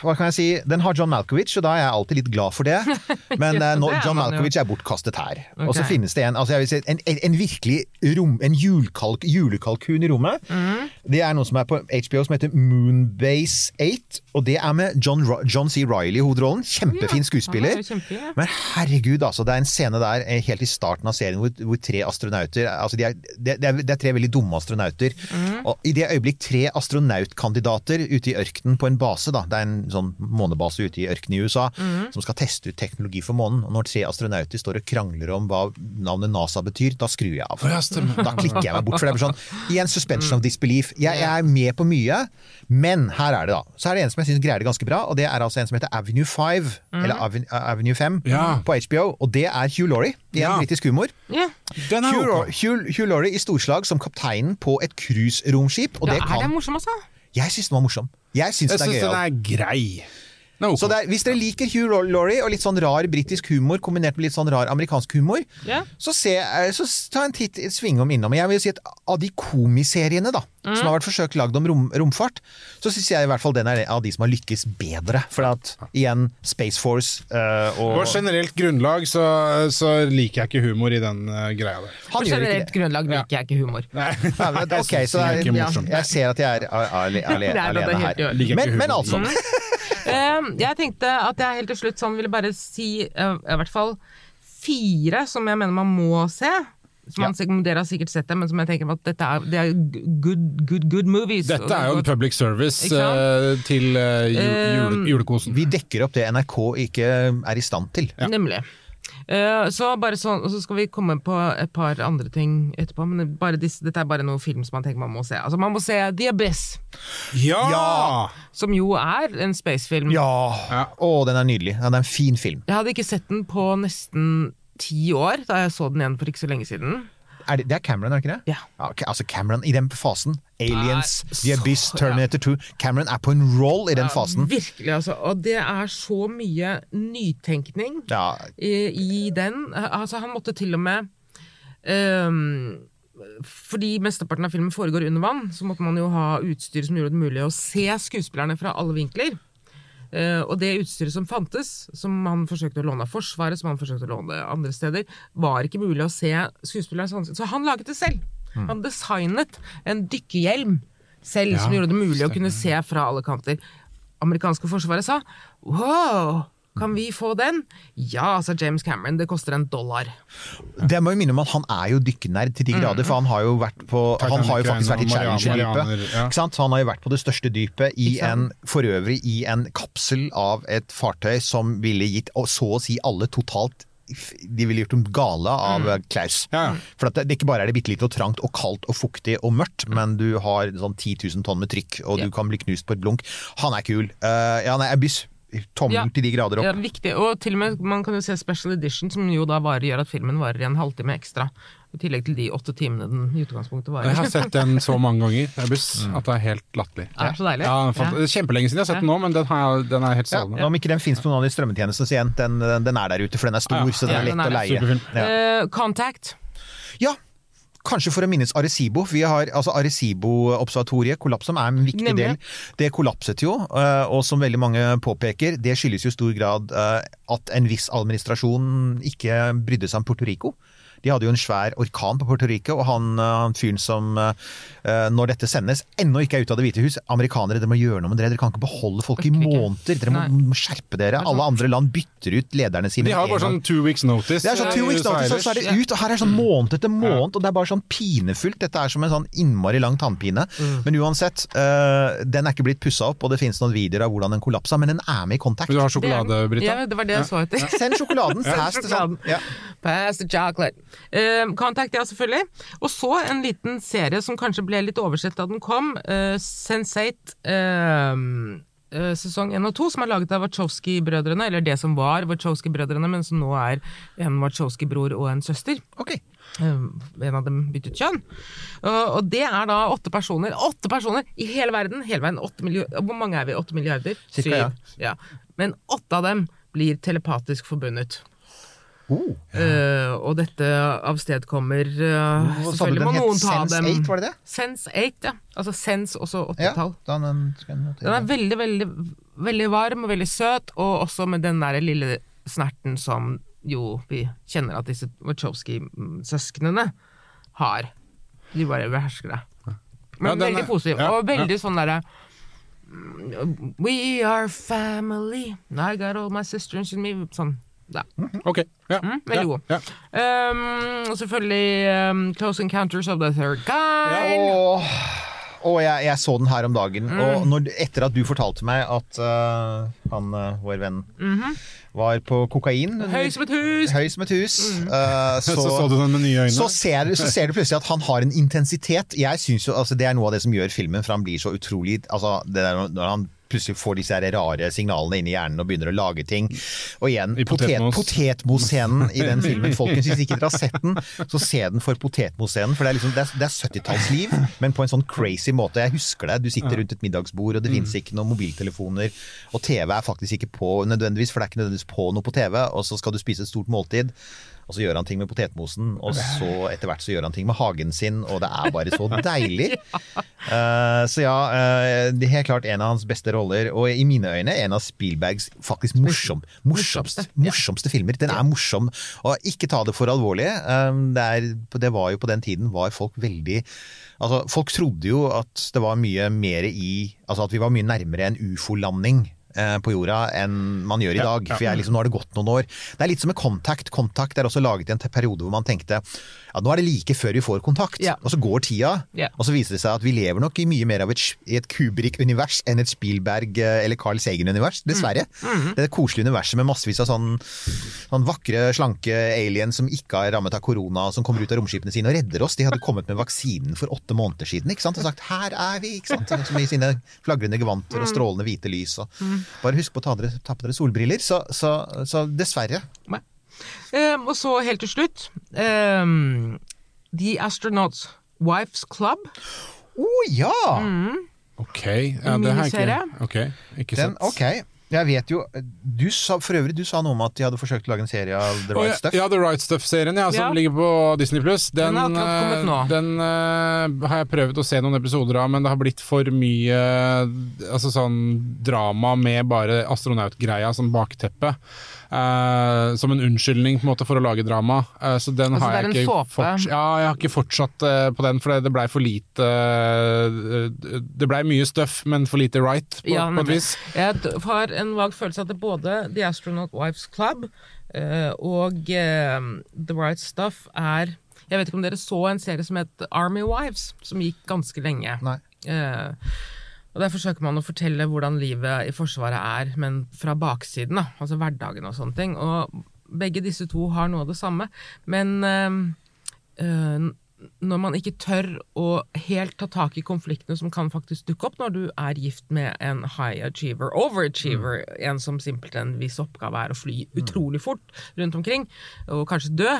Hva kan jeg si? Den har John Malkovich, og da er jeg alltid litt glad for det. Men Ja, eh, nå, er John. Malkovich er bortkastet her. Og så finnes det en altså jeg vil si, en, en, virkelig rom, en julkalk, julekalkun i rommet. Mm. Det er noe som er på HBO som heter Moonbase 8. Og det er med John, John C. Riley i hovedrollen. Kjempefin skuespiller. Er kjempe, ja. Men herregud, altså. Det er en scene der eh, helt i starten av serien hvor, hvor tre astronauter altså de er, det, de, er, de er tre veldig dumme astronauter. Mm. Og i det øyeblikk tre astronautkandidater ute i ørkenen på en base, da, det er en sånn månebase ute i ørkenen i USA, Mm. som skal teste ut teknologi for månen. Og når tre astronauter står og krangler om hva navnet NASA betyr, da skrur jeg av. Da klikker jeg meg bort. For det blir sånn, igjen suspension of disbelief. Jeg, jeg er med på mye, men her er det da. Så er det en som jeg syns greier det ganske bra, og det er altså en som heter Avenue 5, eller Aven- Avenue 5, Ja. på HBO. Og det er Hugh Laurie. Igjen Ja. britisk humor. Ja. Den Hugh. Hugh, Hugh Laurie i storslag som kapteinen på et cruiseromskip. Og det, det er det kan morsom, altså? Jeg syns den var morsom. Jeg syns den er syns den er grei. Den okay. Så det er, hvis dere liker Hugh Laurie og litt sånn rar britisk humor kombinert med litt sånn rar amerikansk humor, yeah. så, se, eh, så ta en titt, et svingom innom. Jeg vil si at Av de komiseriene da, Mm. som har vært forsøkt lagd om rom, romfart, så syns jeg i hvert fall den er av de som har lykkes bedre. For at igjen, Space Force uh, og På generelt grunnlag så, så liker jeg ikke humor i den uh, greia der. På generelt grunnlag liker jeg ikke humor. Nei. Nei men, okay, ok, så det er morsomt. jeg ser at jeg er ale- ale- Det er alene her. Men, men altså. Eh, jeg tenkte at jeg helt til slutt sånn ville bare si eh, i hvert fall fire som jeg mener man må se. Som man, sikkert- Dere har sikkert sett det, men som jeg tenker at dette er, det er good, good, good movies. Dette er jo en public service uh, til uh, ju- jule, julekosen. Vi dekker opp det NRK ikke er i stand til. Nemlig. Eh, så bare sånn, og så skal vi komme på et par andre ting etterpå, men bare disse, dette er bare noen film som man tenker man må se. Altså Man må se The Abyss, Ja! Ja! som jo er en spacefilm. Ja! Ja. Å, den er nydelig. Ja, det er en fin film. Jeg hadde ikke sett den på nesten ti år, da jeg så den igjen for ikke så lenge siden. Er det, det er Cameron, er det ikke det? Ja. ok, altså Cameron i den fasen. Aliens, Nei, The Abyss, så- Terminator 2. Cameron er på en roll i den Ja, fasen. Virkelig, altså. Og det er så mye nytenkning Ja, i, i den. Altså, han måtte til og med um, fordi mesteparten av filmen foregår under vann, så måtte man jo ha utstyr som gjorde det mulig å se skuespillerne fra alle vinkler. Eh, og det utstyret som fantes, som han forsøkte å låne av Forsvaret, som han forsøkte å låne andre steder, var ikke mulig å se skuespillerens ansikt. Så han laget det selv. Han designet en dykkerhjelm selv, som gjorde det mulig å kunne se fra alle kanter. Amerikanske forsvaret sa wow, kan vi få den? Ja, sa James Cameron, det koster en dollar. Det må jo minne om at han er jo dykkernerd til de grader, for han har jo vært på Han har jo faktisk vært i Challenger-dypet. Han har jo vært på det største dypet i en For øvrig i en kapsel av et fartøy som ville gitt og så å si alle totalt de ville gjort dem gale av Mm. Klaus. Ja. For at det, det ikke bare er det bitte lite og trangt og kaldt og fuktig og mørkt, men du har sånn 10 000 tonn med trykk, og Ja. du kan bli knust på et blunk. Han er kul. Uh, ja, nei, Abyss. Tommel Ja. til de grader opp. Ja, viktig. Og til og med man kan jo se Special Edition, som jo da varer, gjør at filmen varer i en halvtime ekstra. I tillegg til de åtte timene den i utgangspunktet varer. Jeg har sett den så mange ganger, Abyss, at det er helt latterlig. Er så deilig. Ja, fant- Kjempelenge siden jeg har sett den nå, men den, har, den er helt Ja. Om ikke den finnes på noen av de strømmetjenestene, så igjen, den, den er der ute, for den er stor, Ja, ja. så den er lett den er å leie. Ja. Eh, Contact. ja, kanskje for å minnes Arecibo. Vi har, altså Arecibo-observatoriet, kollapset, er en viktig Nemlig. del. Det kollapset jo, eh, og som veldig mange påpeker, det skyldes jo i stor grad eh, at en viss administrasjon ikke brydde seg om Puerto Rico. De hadde jo en svær orkan på Puerto Rico, og han, eh, han fyren som, eh, når dette sendes, ennå ikke er ute av Det hvite hus. Amerikanere, dere må gjøre noe med dere. Dere kan ikke beholde folk i måneder. Dere må, må skjerpe dere. Alle andre land bytter ut lederne sine. De har bare sånn two weeks notice. Det er sånn eh, two weeks notice, og så er det ut, og her er sånn måned etter måned, og det er bare sånn pinefullt. Dette er som en sånn innmari lang tannpine. Mm. Men uansett, den er ikke blitt pussa opp, og det finnes noen videoer av hvordan den kollapsa, men den er med i Contact. Du har sjokolade, Britta? Ja, det var det jeg så etter. Send sjokoladen, Send sånn. sjokoladen. Pass the chocolate. Eh, Contact, ja, selvfølgelig. Og så en liten serie som kanskje ble litt oversett da den kom. Uh, Sense8 eh, eh, sesong 1 og 2, som er laget av Wachowski-brødrene, eller det som var Wachowski-brødrene, men som nå er en Wachowski-bror og en søster. Ok. Eh, en av dem byttet kjønn. Og, det er da åtte personer Åtte personer i hele verden! Hele verden, Hvor mange er vi? Åtte milliarder? Cirka, Syv. ja. Men åtte av dem blir telepatisk forbundet. Oh. Eh, og dette avstedkommer uh, Hva sa du den må het? Sense dem. 8, var det det? Sense 8, ja. Altså Sense, også Ja, åttetall. Ja, den skal. Den er veldig, veldig, veldig varm og veldig søt, og også med den der lille snerten som jo vi kjenner at disse Wachowski-søsknene har. De bare behersker det. Men Ja, veldig er- positiv, ja, og veldig sånn derre mm, We are family. I got all my sisters and me. Sånn. Ja. Ok, ja. Mm, veldig ja, god. Ja. Um, og selvfølgelig um, Close Encounters of the Third Kind. Åh, og jeg, jeg så den her om dagen, Mm. og når, etter at du fortalte meg at uh, han, øh, vår venn, var på kokain Mhm. Høy som et hus! Høy som et hus. Mm. øh, Så, så du den med nye øyne? Så ser, så ser du plutselig at han har en intensitet. Jeg synes jo, altså Det er noe av det som gjør filmen, for han blir så utrolig altså det der, Når han plutselig får disse rare signalene inn i hjernen og begynner å lage ting. Og igjen, potetmos-scenen potet i den filmen. Folkens, hvis ikke dere har sett den, så se den for potetmos-scenen. For det er, liksom, er, er 70-tallsliv, men på en sånn crazy måte. Jeg husker det. Du sitter rundt et middagsbord, og det finnes ikke noen mobiltelefoner. Og TV er faktisk ikke på nødvendigvis, for det er ikke nødvendigvis på noe på TV. Og så skal du spise et stort måltid. Og så gjør han ting med potetmosen, og så etter hvert så gjør han ting med hagen sin, og det er bare så deilig. Uh, så ja, uh, det er helt klart en av hans beste roller, og i mine øyne en av Spielbergs faktisk morsom, morsomste, morsomste filmer. Den er morsom, og ikke ta det for alvorlig. Um, det, er, det var jo på den tiden var folk veldig Altså, folk trodde jo at det var mye mer i Altså at vi var mye nærmere en ufo-landing på jorda enn man gjør i dag. For jeg, liksom, nå har det gått noen år. Det er litt som med Contact. Contact er også laget i en periode hvor man tenkte ja, nå er det like før vi får kontakt. Ja. Og så går tida, Ja. og så viser det seg at vi lever nok i mye mer av et, i et Kubrick-univers enn et Spielberg- eh, eller Carl Sagen-univers. Dessverre. Mm. Det er et koselig universet med massevis av sånn, sånn vakre, slanke aliens som ikke er rammet av korona, som kommer ut av romskipene sine og redder oss. De hadde kommet med vaksinen for åtte måneder siden ikke sant? og sagt 'her er vi', ikke sant? I sine flagrende gevanter Mm. og strålende hvite lys. Og bare husk på å ta, dere, ta på dere solbriller. Så, så, så dessverre. Um, og så helt til slutt um, The Astronauts Wives Club. Å ja! Ok, ja, det har jeg ikke, okay. ikke Den, sett. ok. Jeg vet jo du sa, For øvrig, du sa noe om at de hadde forsøkt å lage en serie av The Right Right ja, Stuff. Ja, The Right Stuff-serien, ja, som Ja. ligger på Disney Pluss. Den, Den har eh, den uh, har jeg prøvd å se noen episoder av, men det har blitt for mye altså sånn drama med bare astronautgreia som bakteppe. Eh, som en unnskyldning på en måte for å lage drama. Uh, så den Altså, har jeg ikke fortsatt forts- Ja, jeg har ikke fortsatt uh, på den, for det, det blei for lite Det blei mye stuff, men for lite right, på, Ja, på et vis. Jeg har en vag følelse at både The Astronaut Wives Club eh, og The Right Stuff er Jeg vet ikke om dere så en serie som het Army Wives, som gikk ganske lenge. Nei. Og Der forsøker man å fortelle hvordan livet i Forsvaret er, men fra baksiden, da, altså hverdagen og sånne ting. Og begge disse to har noe av det samme, men øh, eh, når man ikke tør å helt ta tak i konfliktene som kan faktisk dukke opp når du er gift med en high achiever, overachiever, en som simpelthen viss oppgave er å fly utrolig fort rundt omkring, og kanskje dø.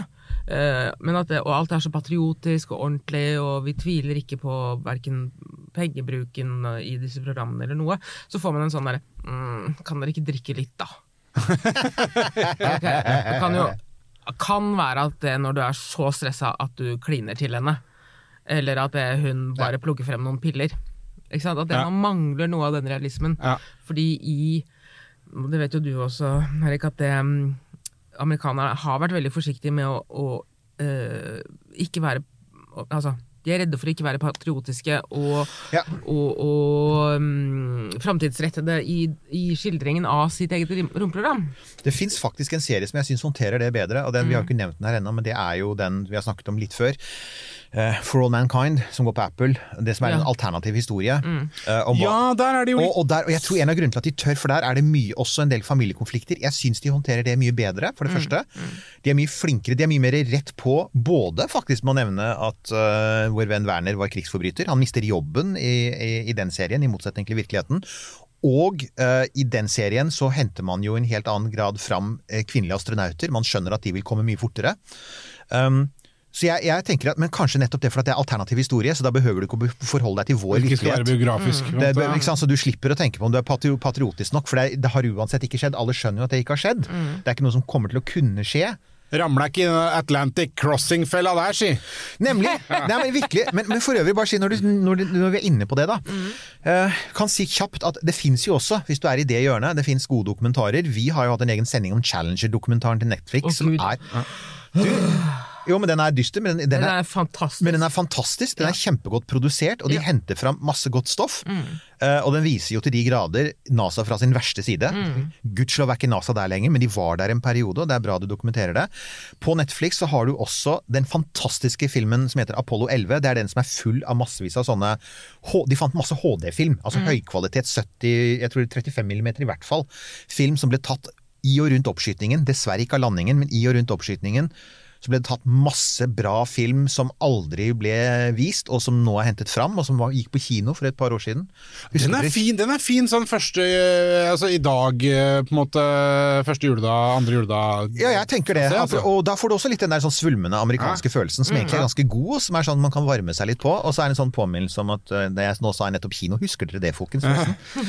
Eh, det, og alt er så patriotisk og ordentlig, og vi tviler ikke på verken pengebruken i disse programmene eller noe, så får man en sånn derre mm, Kan dere ikke drikke litt, da? okay. Kan jo kan være at det når du er så stressa at du kliner til henne, eller at det, hun bare plukker frem noen piller. Ikke sant? At det, man mangler noe av den realismen. Fordi i Det vet jo du også, Erik, at det, mm, amerikanerne har vært veldig forsiktige med å, å øh, ikke være Altså, de er redde for å ikke være patriotiske og, Ja. og, og um, framtidsrettede i, i skildringen av sitt eget romprogram. Det fins faktisk en serie som jeg syns håndterer det bedre, og den, vi har ikke nevnt den her ennå, men det er jo den vi har snakket om litt før. Eh, For All Mankind, som går på Apple. Det som er en alternativ historie. eh, om Ja, der er det jo litt og, og, der, og jeg tror en av grunnene til at de tør, for der er det mye, også en del familiekonflikter. Jeg syns de håndterer det mye bedre, for det første. De er mye flinkere, de er mye mer rett på. Både faktisk må nevne at uh, vår venn Werner var krigsforbryter. Han mister jobben i, i, i den serien, i motsetning til virkeligheten. Og uh, i den serien så henter man jo i en helt annen grad fram kvinnelige astronauter. Man skjønner at de vil komme mye fortere. Um, så jeg, jeg tenker at, Men kanskje nettopp det for at det er alternativ historie, så da behøver du ikke å forholde deg til vår ikke skal være virkelighet. biografisk. Det, sant? Så du slipper å tenke på om du er patriotisk nok, for det, det har uansett ikke skjedd. Alle skjønner jo at det ikke har skjedd. Det er ikke noe som kommer til å kunne skje. Ramla ikke i Atlantic Crossing-fella der, si! Nemlig! Nei, men virkelig. Men, men for øvrig, bare si, når, du, når, du, når vi er inne på det, da. eh, kan si kjapt at det fins jo også, hvis du er i det hjørnet, det fins gode dokumentarer. Vi har jo hatt en egen sending om Challenger-dokumentaren til Netflix, oh, som Gud. er du, Jo, men den er dyster, men den, den Den er er fantastisk. Men den er fantastisk, den er kjempegodt produsert, og de. Mm. henter fram masse godt stoff. Eh, og den viser jo til de grader NASA fra sin verste side. Mm. Gudskjelov er ikke NASA der lenger, men de var der en periode, og det er bra du dokumenterer det. På Netflix så har du også den fantastiske filmen som heter Apollo 11. Det er den som er full av massevis av sånne De fant masse HD-film, altså Mm. høykvalitet 70, jeg tror 35 millimeter i hvert fall. Film som ble tatt i og rundt oppskytingen. Dessverre ikke av landingen, men i og rundt oppskytingen så ble det tatt masse bra film som aldri ble vist, og som nå er hentet fram, og som var, gikk på kino for et par år siden. Husker Den er fin, den er fin sånn første eh, Altså i dag, eh, på en måte. Første juledag, andre juledag. Ja, jeg tenker det. Altså. og da får du også litt den der sånn svulmende amerikanske følelsen, som egentlig er ganske god, og som er sånn man kan varme seg litt på. Og så er det en sånn påminnelse om at eh, det jeg nå sa jeg nettopp kino, husker dere det, folkens?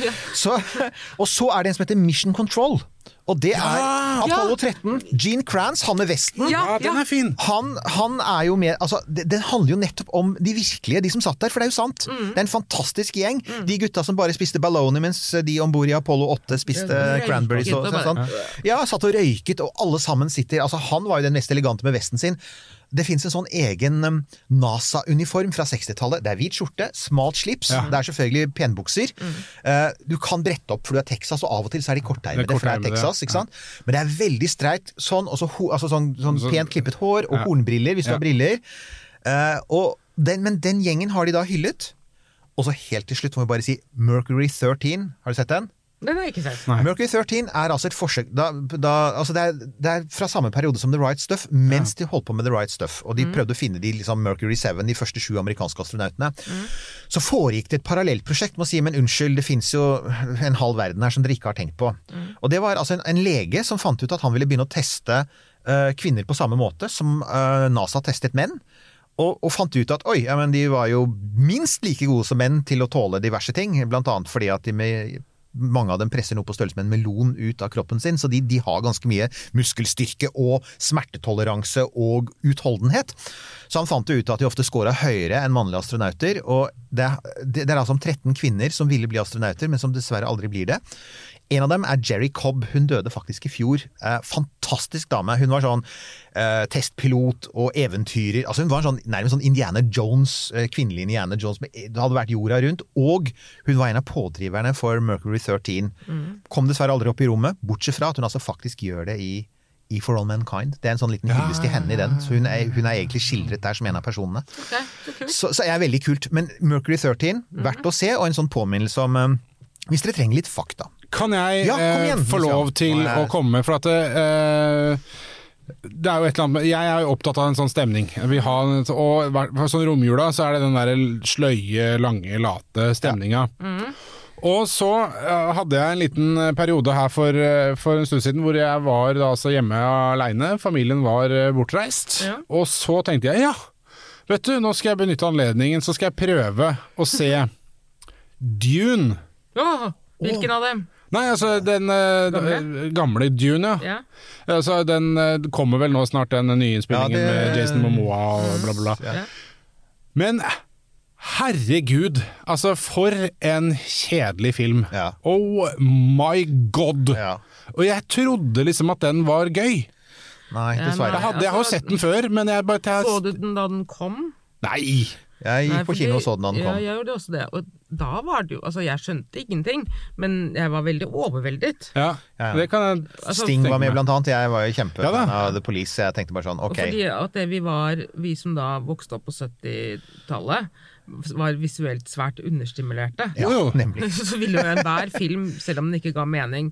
Ja. Så, og så er det en som heter Mission Control. Og det er Apollo 13. Gene Kranz, han med vesten. Ja, den er fin! Han, han er jo med altså, det, Den handler jo nettopp om de virkelige, de som satt der, for det er jo sant. Det er en fantastisk gjeng. De gutta som bare spiste baloney mens de om bord i Apollo 8 spiste Røyket cranberries og og sånn. Ja, satt og røyket, og alle sammen sitter Altså, han var jo den mest elegante med vesten sin. Det fins en sånn egen um, NASA-uniform fra 60-tallet. Det er hvit skjorte, smalt slips, Ja. det er selvfølgelig penbukser. Mm. du kan brette opp, for du er Texas, og av og til så er de Det kortermede, er for det er Texas. ikke sant? Men det er veldig streit sånn, og altså sånn, sånn pent klippet hår og Ja. hornbriller, hvis du Ja. har briller. Eh, og den, men den gjengen har de da hyllet. Og så helt til slutt må vi bare si Mercury 13. Har du sett den? Den har jeg ikke sett. Nei. Mercury 13 er altså et forsøk da, da, altså det, er, det er fra samme periode som The Right Stuff, mens de holdt på med The Right Stuff. Og de prøvde å finne de liksom Mercury 7, de første sju amerikanske astronautene. Så foregikk det et parallelt prosjekt med å si men unnskyld, det fins jo en halv verden her som dere ikke har tenkt på. Og det var altså en, en lege som fant ut at han ville begynne å teste uh, kvinner på samme måte som uh, NASA testet menn. Og, og fant ut at oi, ja, men de var jo minst like gode som menn til å tåle diverse ting. Blant annet fordi at de med, mange av dem presser noe på størrelse med en melon ut av kroppen sin. Så de, de har ganske mye muskelstyrke og smertetoleranse og utholdenhet. Så han fant jo ut at de ofte scora høyere enn mannlige astronauter. Og det, det, det er altså om 13 kvinner som ville bli astronauter, men som dessverre aldri blir det. En av dem er Jerry Cobb. Hun døde faktisk i fjor. Eh, fantastisk dame. Hun var sånn eh, testpilot og eventyrer. Altså Hun var sånn, nærmest sånn Indiana Jones, eh, kvinnelig Indiana Jones. Det hadde vært jorda rundt. Og hun var en av pådriverne for Mercury 13. Kom dessverre aldri opp i rommet, bortsett fra at hun altså faktisk gjør det i i For All Mankind. Det er en sånn liten hyllest til henne i den. Så hun er, hun er egentlig skildret der som en av personene. Okay, så kult. Så, så er veldig kult. Men Mercury 13, verdt å se, og en sånn påminnelse om eh, Hvis dere trenger litt fakta. Kan jeg Ja, kom eh, få lov til Nå er- å komme? For at det, eh, det er jo et eller annet Jeg er jo opptatt av en sånn stemning. Vi har, og for sånn romjula så er det den der sløye, lange, late stemninga. Og så eh, hadde jeg en liten periode her for, eh, for en stund siden hvor jeg var da altså hjemme aleine. Familien var eh, bortreist. Ja. Og så tenkte jeg ja, vet du, nå skal jeg benytte anledningen, så skal jeg prøve å se Dune. Ja, hvilken av dem? Nei, altså den uh, Gamle? gamle Dune, ja. Ja. Altså, den uh, kommer vel nå snart, den nye innspillingen Ja, det- med Jason Momoa og bla, bla, bla. Ja. Men herregud, altså for en kjedelig film. Ja. Oh my god! Ja. Og jeg trodde liksom at den var gøy. Nei, Ja, dessverre. Jeg, hadde, jeg har jo sett den før, men jeg bare Så du den da den kom? Nei! Jeg Nei, gikk på kino og så den da den Ja, kom. jeg gjorde også det. Og da var det jo Altså, jeg skjønte ingenting, men jeg var veldig overveldet. Ja, Ja, ja. det kan jeg Altså, Sting var med, blant annet. Jeg var jo kjempefan Ja av The Police. Jeg tenkte bare sånn, Og ok. fordi at det vi var, vi som da vokste opp på 70-tallet, var visuelt svært understimulerte. Ja, nemlig. Så ville jo enhver film, selv om den ikke ga mening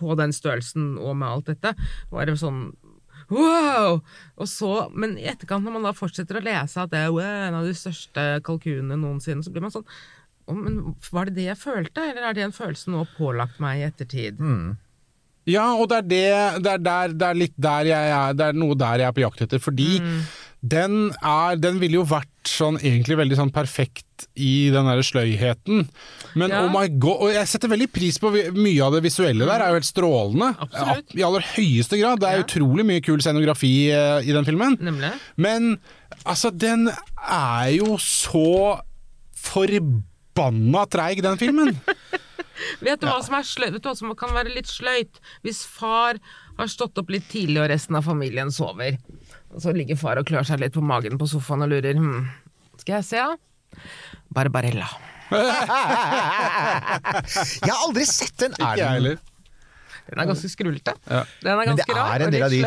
på den størrelsen og med alt dette, var det sånn Wow! Og så, men i etterkant, når man da fortsetter å lese at det er en av de største kalkunene noensinne, så blir man sånn «Å, men Var det det jeg følte, eller er det en følelse nå pålagt meg i ettertid? Ja, og det er, det, det, er der, det er litt der jeg er Det er noe der jeg er på jakt etter. Fordi Mm. Den er Den ville jo vært sånn egentlig veldig sånn perfekt i den derre sløyheten. Men Ja. oh my god Og jeg setter veldig pris på mye av det visuelle der, er jo helt strålende. Absolutt. I aller høyeste grad. Det er Ja. utrolig mye kul scenografi eh, i den filmen. Nemlig. Men altså, den er jo så forbanna treig, den filmen. Vet du som er? Vet du hva som kan være litt sløyt? Hvis far har stått opp litt tidlig og resten av familien sover. Og så ligger far og klør seg litt på magen på sofaen og lurer hm, Skal jeg se, ja? Barbarella. Jeg har aldri sett den. Er Ikke jeg den heller. Den er ganske skrullete. Ja. Den er Men det ganske rar er og en del av de.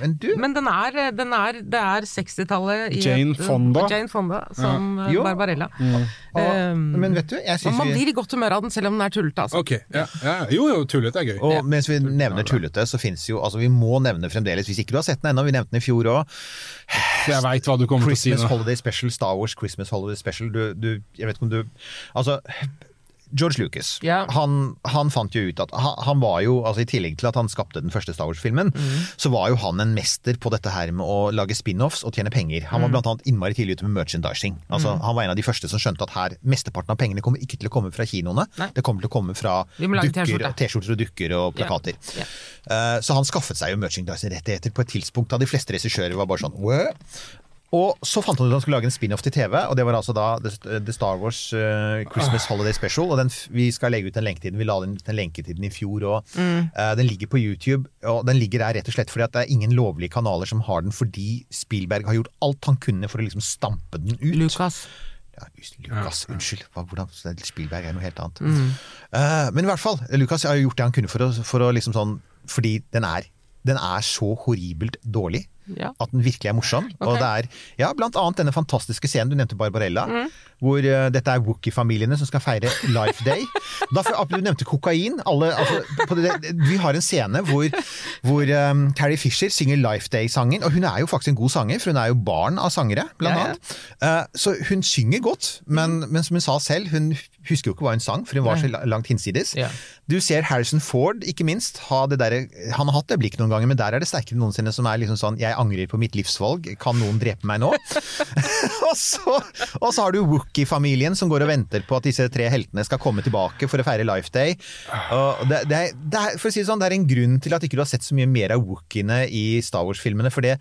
Men du, Men den er, den er, det er 60-tallet i Jane. Jane Fonda som ja. Barbarella. Mm. Um, men vet du, jeg syns man vi blir i godt humør av den selv om den er tullete. Altså. Okay. ja, ja. Jo jo, tullete er gøy. og mens vi nevner tullete, så fins jo Altså, vi må nevne fremdeles, hvis ikke du har sett den ennå, vi nevnte den i fjor òg, Jeg veit hva du kommer til å si Christmas nå. Holiday Special, Star Wars Christmas Holiday Special. Du, du, jeg vet ikke om du Altså, George Lucas, Ja. han, han fant jo ut at han, han var jo, altså i tillegg til at han skapte den første Star Wars-filmen, så var jo han en mester på dette her med å lage spin-offs og tjene penger. Han var blant annet innmari tidlig ute med merchandising. Altså, Han var en av de første som skjønte at her, mesteparten av pengene kommer ikke til å komme fra kinoene, Nei. det kommer til å komme fra. T-skjorter og dukker og plakater. Ja. Uh, Så han skaffet seg jo merchandising-rettigheter på et tidspunkt da de fleste regissører var bare sånn What? Og så fant han ut at han skulle lage en spin-off til TV, og det var altså da The, The Star Wars eh, Christmas Holiday Special. Og den, vi skal legge ut den lenketiden. Vi la den, den lenketiden i fjor, òg. Mm. Uh, den ligger på YouTube. Og den ligger der rett og slett fordi at det er ingen lovlige kanaler som har den, fordi Spielberg har gjort alt han kunne for å liksom stampe den ut. Lucas. Ja, Lukas, unnskyld. Hvordan, Spielberg er noe helt annet. Mm. Uh, men i hvert fall, Lukas har gjort det han kunne for å, for å liksom sånn Fordi den er, den er så horribelt dårlig. Ja. At den virkelig er morsom. Og det er ja, blant annet denne fantastiske scenen du nevnte, Barbarella. Mm. Hvor uh, dette er Wookie-familiene som skal feire Life Day. Da, for- du nevnte kokain. Alle, altså, på det, vi har en scene hvor, hvor um, Carrie Fisher synger Life Day-sangen. Og hun er jo faktisk en god sanger, for hun er jo barn av sangere, blant Ja, annet. Uh, så hun synger godt, men, men som hun sa selv, hun husker jo ikke hva hun sang, for hun var så langt hinsides. Ja. Du ser Harrison Ford, ikke minst, ha det derre Han har hatt det blikket noen ganger, men der er det sterkere enn noensinne, som er liksom sånn Jeg angrer på mitt livsvalg, kan noen drepe meg nå? og, så, og så har du Wookie-familien som går og venter på at disse tre heltene skal komme tilbake for å feire Life Day. Og det, det, er, det, er, for å si det sånn, det er en grunn til at ikke du har sett så mye mer av Wookiene i Star Wars-filmene, for det,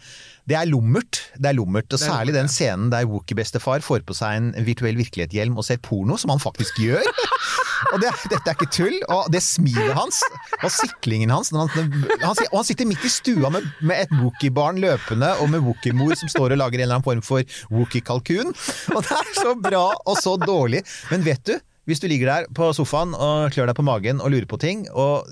det er lummert. Det er lummert, og særlig den scenen der Wookie-bestefar får på seg en virtuell virkelighet-hjelm og ser porno, som han faktisk gjør. Og det, dette er ikke tull. Og det smilet hans og siklingen hans han, han, Og han sitter midt i stua med, med et Wookie-barn løpende og med Wookie-mor som står og lager en eller annen form for Wookie-kalkun. Og det er så bra og så dårlig. Men vet du, hvis du ligger der på sofaen og klør deg på magen og lurer på ting og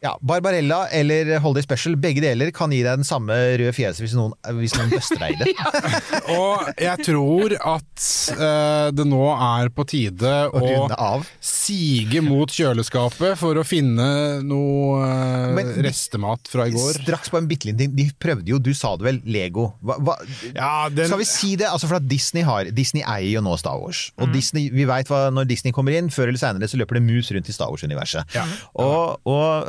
ja, Barbarella eller Holiday Special, begge deler kan gi deg den samme røde fjeset hvis noen, hvis noen bøster deg i det. Og jeg tror at eh, det nå er på tide å runde av. sige mot kjøleskapet for å finne noe eh, Men- restemat fra i går. Straks på en bitte liten ting. De prøvde jo, du sa det vel, Lego. Hva, hva, Ja, den, Skal vi si det? Altså for at Disney har Disney eier jo nå Star Wars. Og Disney, vi vet hva, når Disney kommer inn, før eller senere så løper det mus rundt i Star Wars-universet. Og, og,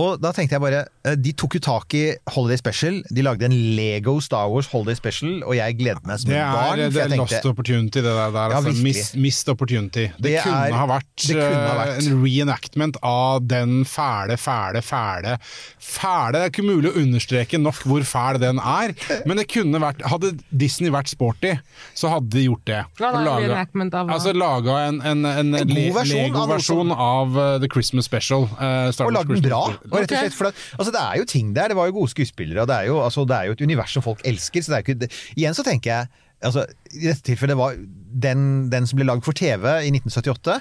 og da tenkte jeg bare eh, De tok jo tak i Holiday Special. De lagde en Lego Star Wars Holiday Special, og jeg gledet meg som et barn. det er lost opportunity, det der. der Ja, altså. Miss, missed opportunity. Det, Det kunne, er- ha vært, det kunne ha eh, vært. en reenactment av den fæle, fæle, fæle Fæle Det er ikke mulig å understreke nok hvor fæl den er, men det kunne vært Hadde Disney vært sporty, så hadde de gjort det. Hva da, reenactment av? Altså laga en, en, en, En god versjon Lego-versjon av av, The Christmas Special. uh, og Wars lagd den bra. Og rett og slett, at, altså det er jo ting der, det var jo gode skuespillere, og det er jo, altså, det er jo et univers som folk elsker. Så det er ikke, det, igjen så tenker jeg altså, I dette tilfellet var den, den som ble lagd for TV i 1978.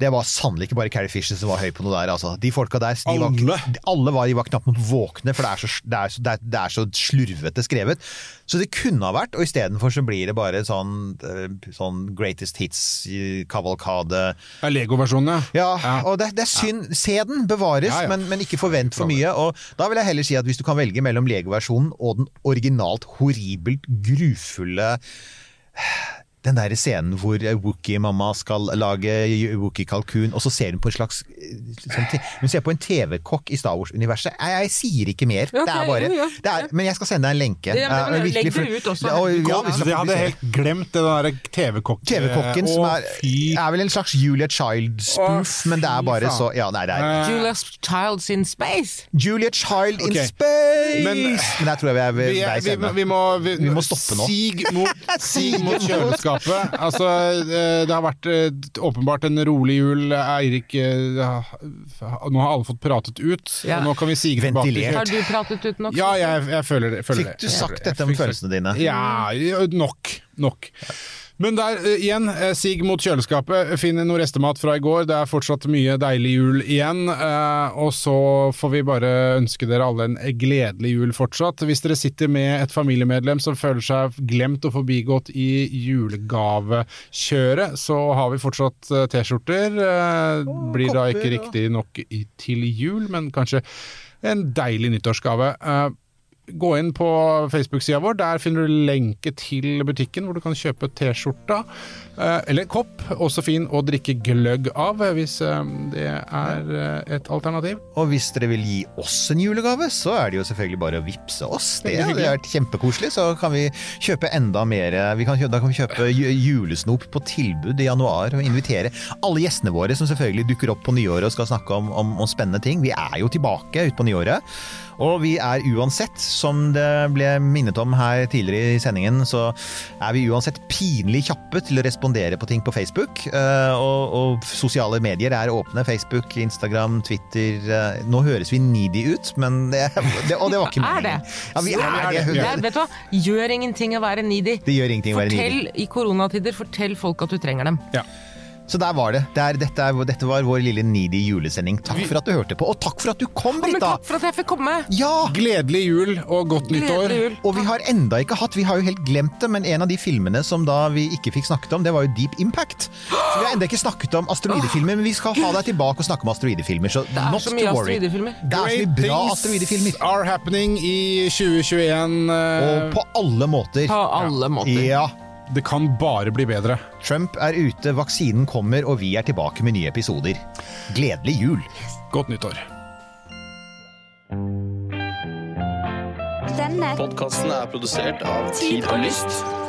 Det var sannelig ikke bare Carrie Fisher som var høy på noe der. Altså. De folka der de Alle? Var, alle var, de var knapt våkne, for det er, så, det, er så, det, er, så slurvete skrevet. Så det kunne ha vært, og istedenfor så blir det bare sånn, eh, sånn Greatest Hits-kavalkade. Det er Lego-versjonen, ja. ja, og det, det er synd. Se den, bevares, Ja, ja. Men, men ikke forvent for mye. Og da vil jeg heller si at hvis du kan velge mellom Lego-versjonen og den originalt horribelt grufulle den der scenen hvor Wookie-mamma skal lage Wookie-kalkun, og så ser hun på en slags sånn, Hun ser på en TV-kokk i Star Wars-universet. Jeg, jeg sier ikke mer. det er bare, jo, ja. det er, men jeg skal sende deg en lenke. Ja, men- Eh, men virkelig, legg det ut også. Og- ja, Ja, altså, jeg hadde helt glemt det der TV-kokken. TV-kokken som er, er vel en slags Julia Child-spoof, men det er bare så Ja, nei, det er Eh, Julia's Childs in Space. Julia Child in space! Men- Men, der tror jeg vi er ved veis ende. vi, må, vi, Vi må stoppe nå. Sig mot, sig mot kjøleskapet. Altså, eh, det har vært eh, åpenbart en rolig jul. Eirik eh, Nå har alle fått pratet ut, Ja. og nå kan vi sige tilbake. Ventilert. Har du pratet ut nok? Ja, jeg, jeg føler det. Føler Fikk du det. sagt dette om følelsene dine? Ja, ja, nok. Nok. Men der uh, igjen, eh, sig mot kjøleskapet. Finn noe restemat fra i går. Det er fortsatt mye deilig jul igjen. Uh, Og så får vi bare ønske dere alle en gledelig jul fortsatt. Hvis dere sitter med et familiemedlem som føler seg glemt og forbigått i julegavekjøret, så har vi fortsatt T-skjorter. Eh, Blir da ikke riktig nok i- til jul, men kanskje en deilig nyttårsgave. Eh, Gå inn på Facebook-sida vår, der finner du lenke til butikken hvor du kan kjøpe T-skjorta eh, eller en kopp. Også fin å drikke gløgg av, hvis eh, det er eh, et alternativ. Og hvis dere vil gi oss en julegave, så er det jo selvfølgelig bare å vippse oss. Det, det vært kjempekoselig, så kan vi kjøpe enda mer. Vi kan, da kan vi kjøpe julesnop på tilbud i januar og invitere alle gjestene våre som selvfølgelig dukker opp på nyåret og skal snakke om, om, om spennende ting. Vi er jo tilbake utpå nyåret. Og vi er uansett som det ble minnet om her tidligere i sendingen, så er vi uansett pinlig kjappe til å respondere på ting på Facebook. eh, Og, og sosiale medier er åpne. Facebook, Instagram, Twitter. eh, Nå høres vi needy ut, men det, det, Og det var ikke Er det? meningen. Ja, vi er det. Det er, vet du hva? Gjør ingenting å være needy. Det gjør ingenting å være Fortell needy. i koronatider, fortell folk at du trenger dem. Så der var det. det er, dette, er, dette var vår lille needy julesending. Takk for at du hørte på, og takk for at du kom, Brita! Ja, takk for at jeg fikk komme! Ja! Gledelig jul og godt nyttår. Gledelig. Og vi har enda ikke hatt, vi har jo helt glemt det, men en av de filmene som da vi ikke fikk snakket om, det var jo Deep Impact. Så vi har enda ikke snakket om asteroidefilmer, men vi skal ha deg tilbake og snakke om asteroidefilmer, så Det er not to worry. asteroidefilmer. Det er så mye bra asteroidefilmer. are happening i 2021. eh, Og på alle måter. På alle måter. Ja. Det kan bare bli bedre. Trump er ute, vaksinen kommer, og vi er tilbake med nye episoder. Gledelig jul! Godt nyttår. Denne Podkasten er produsert av Tid og Lyst.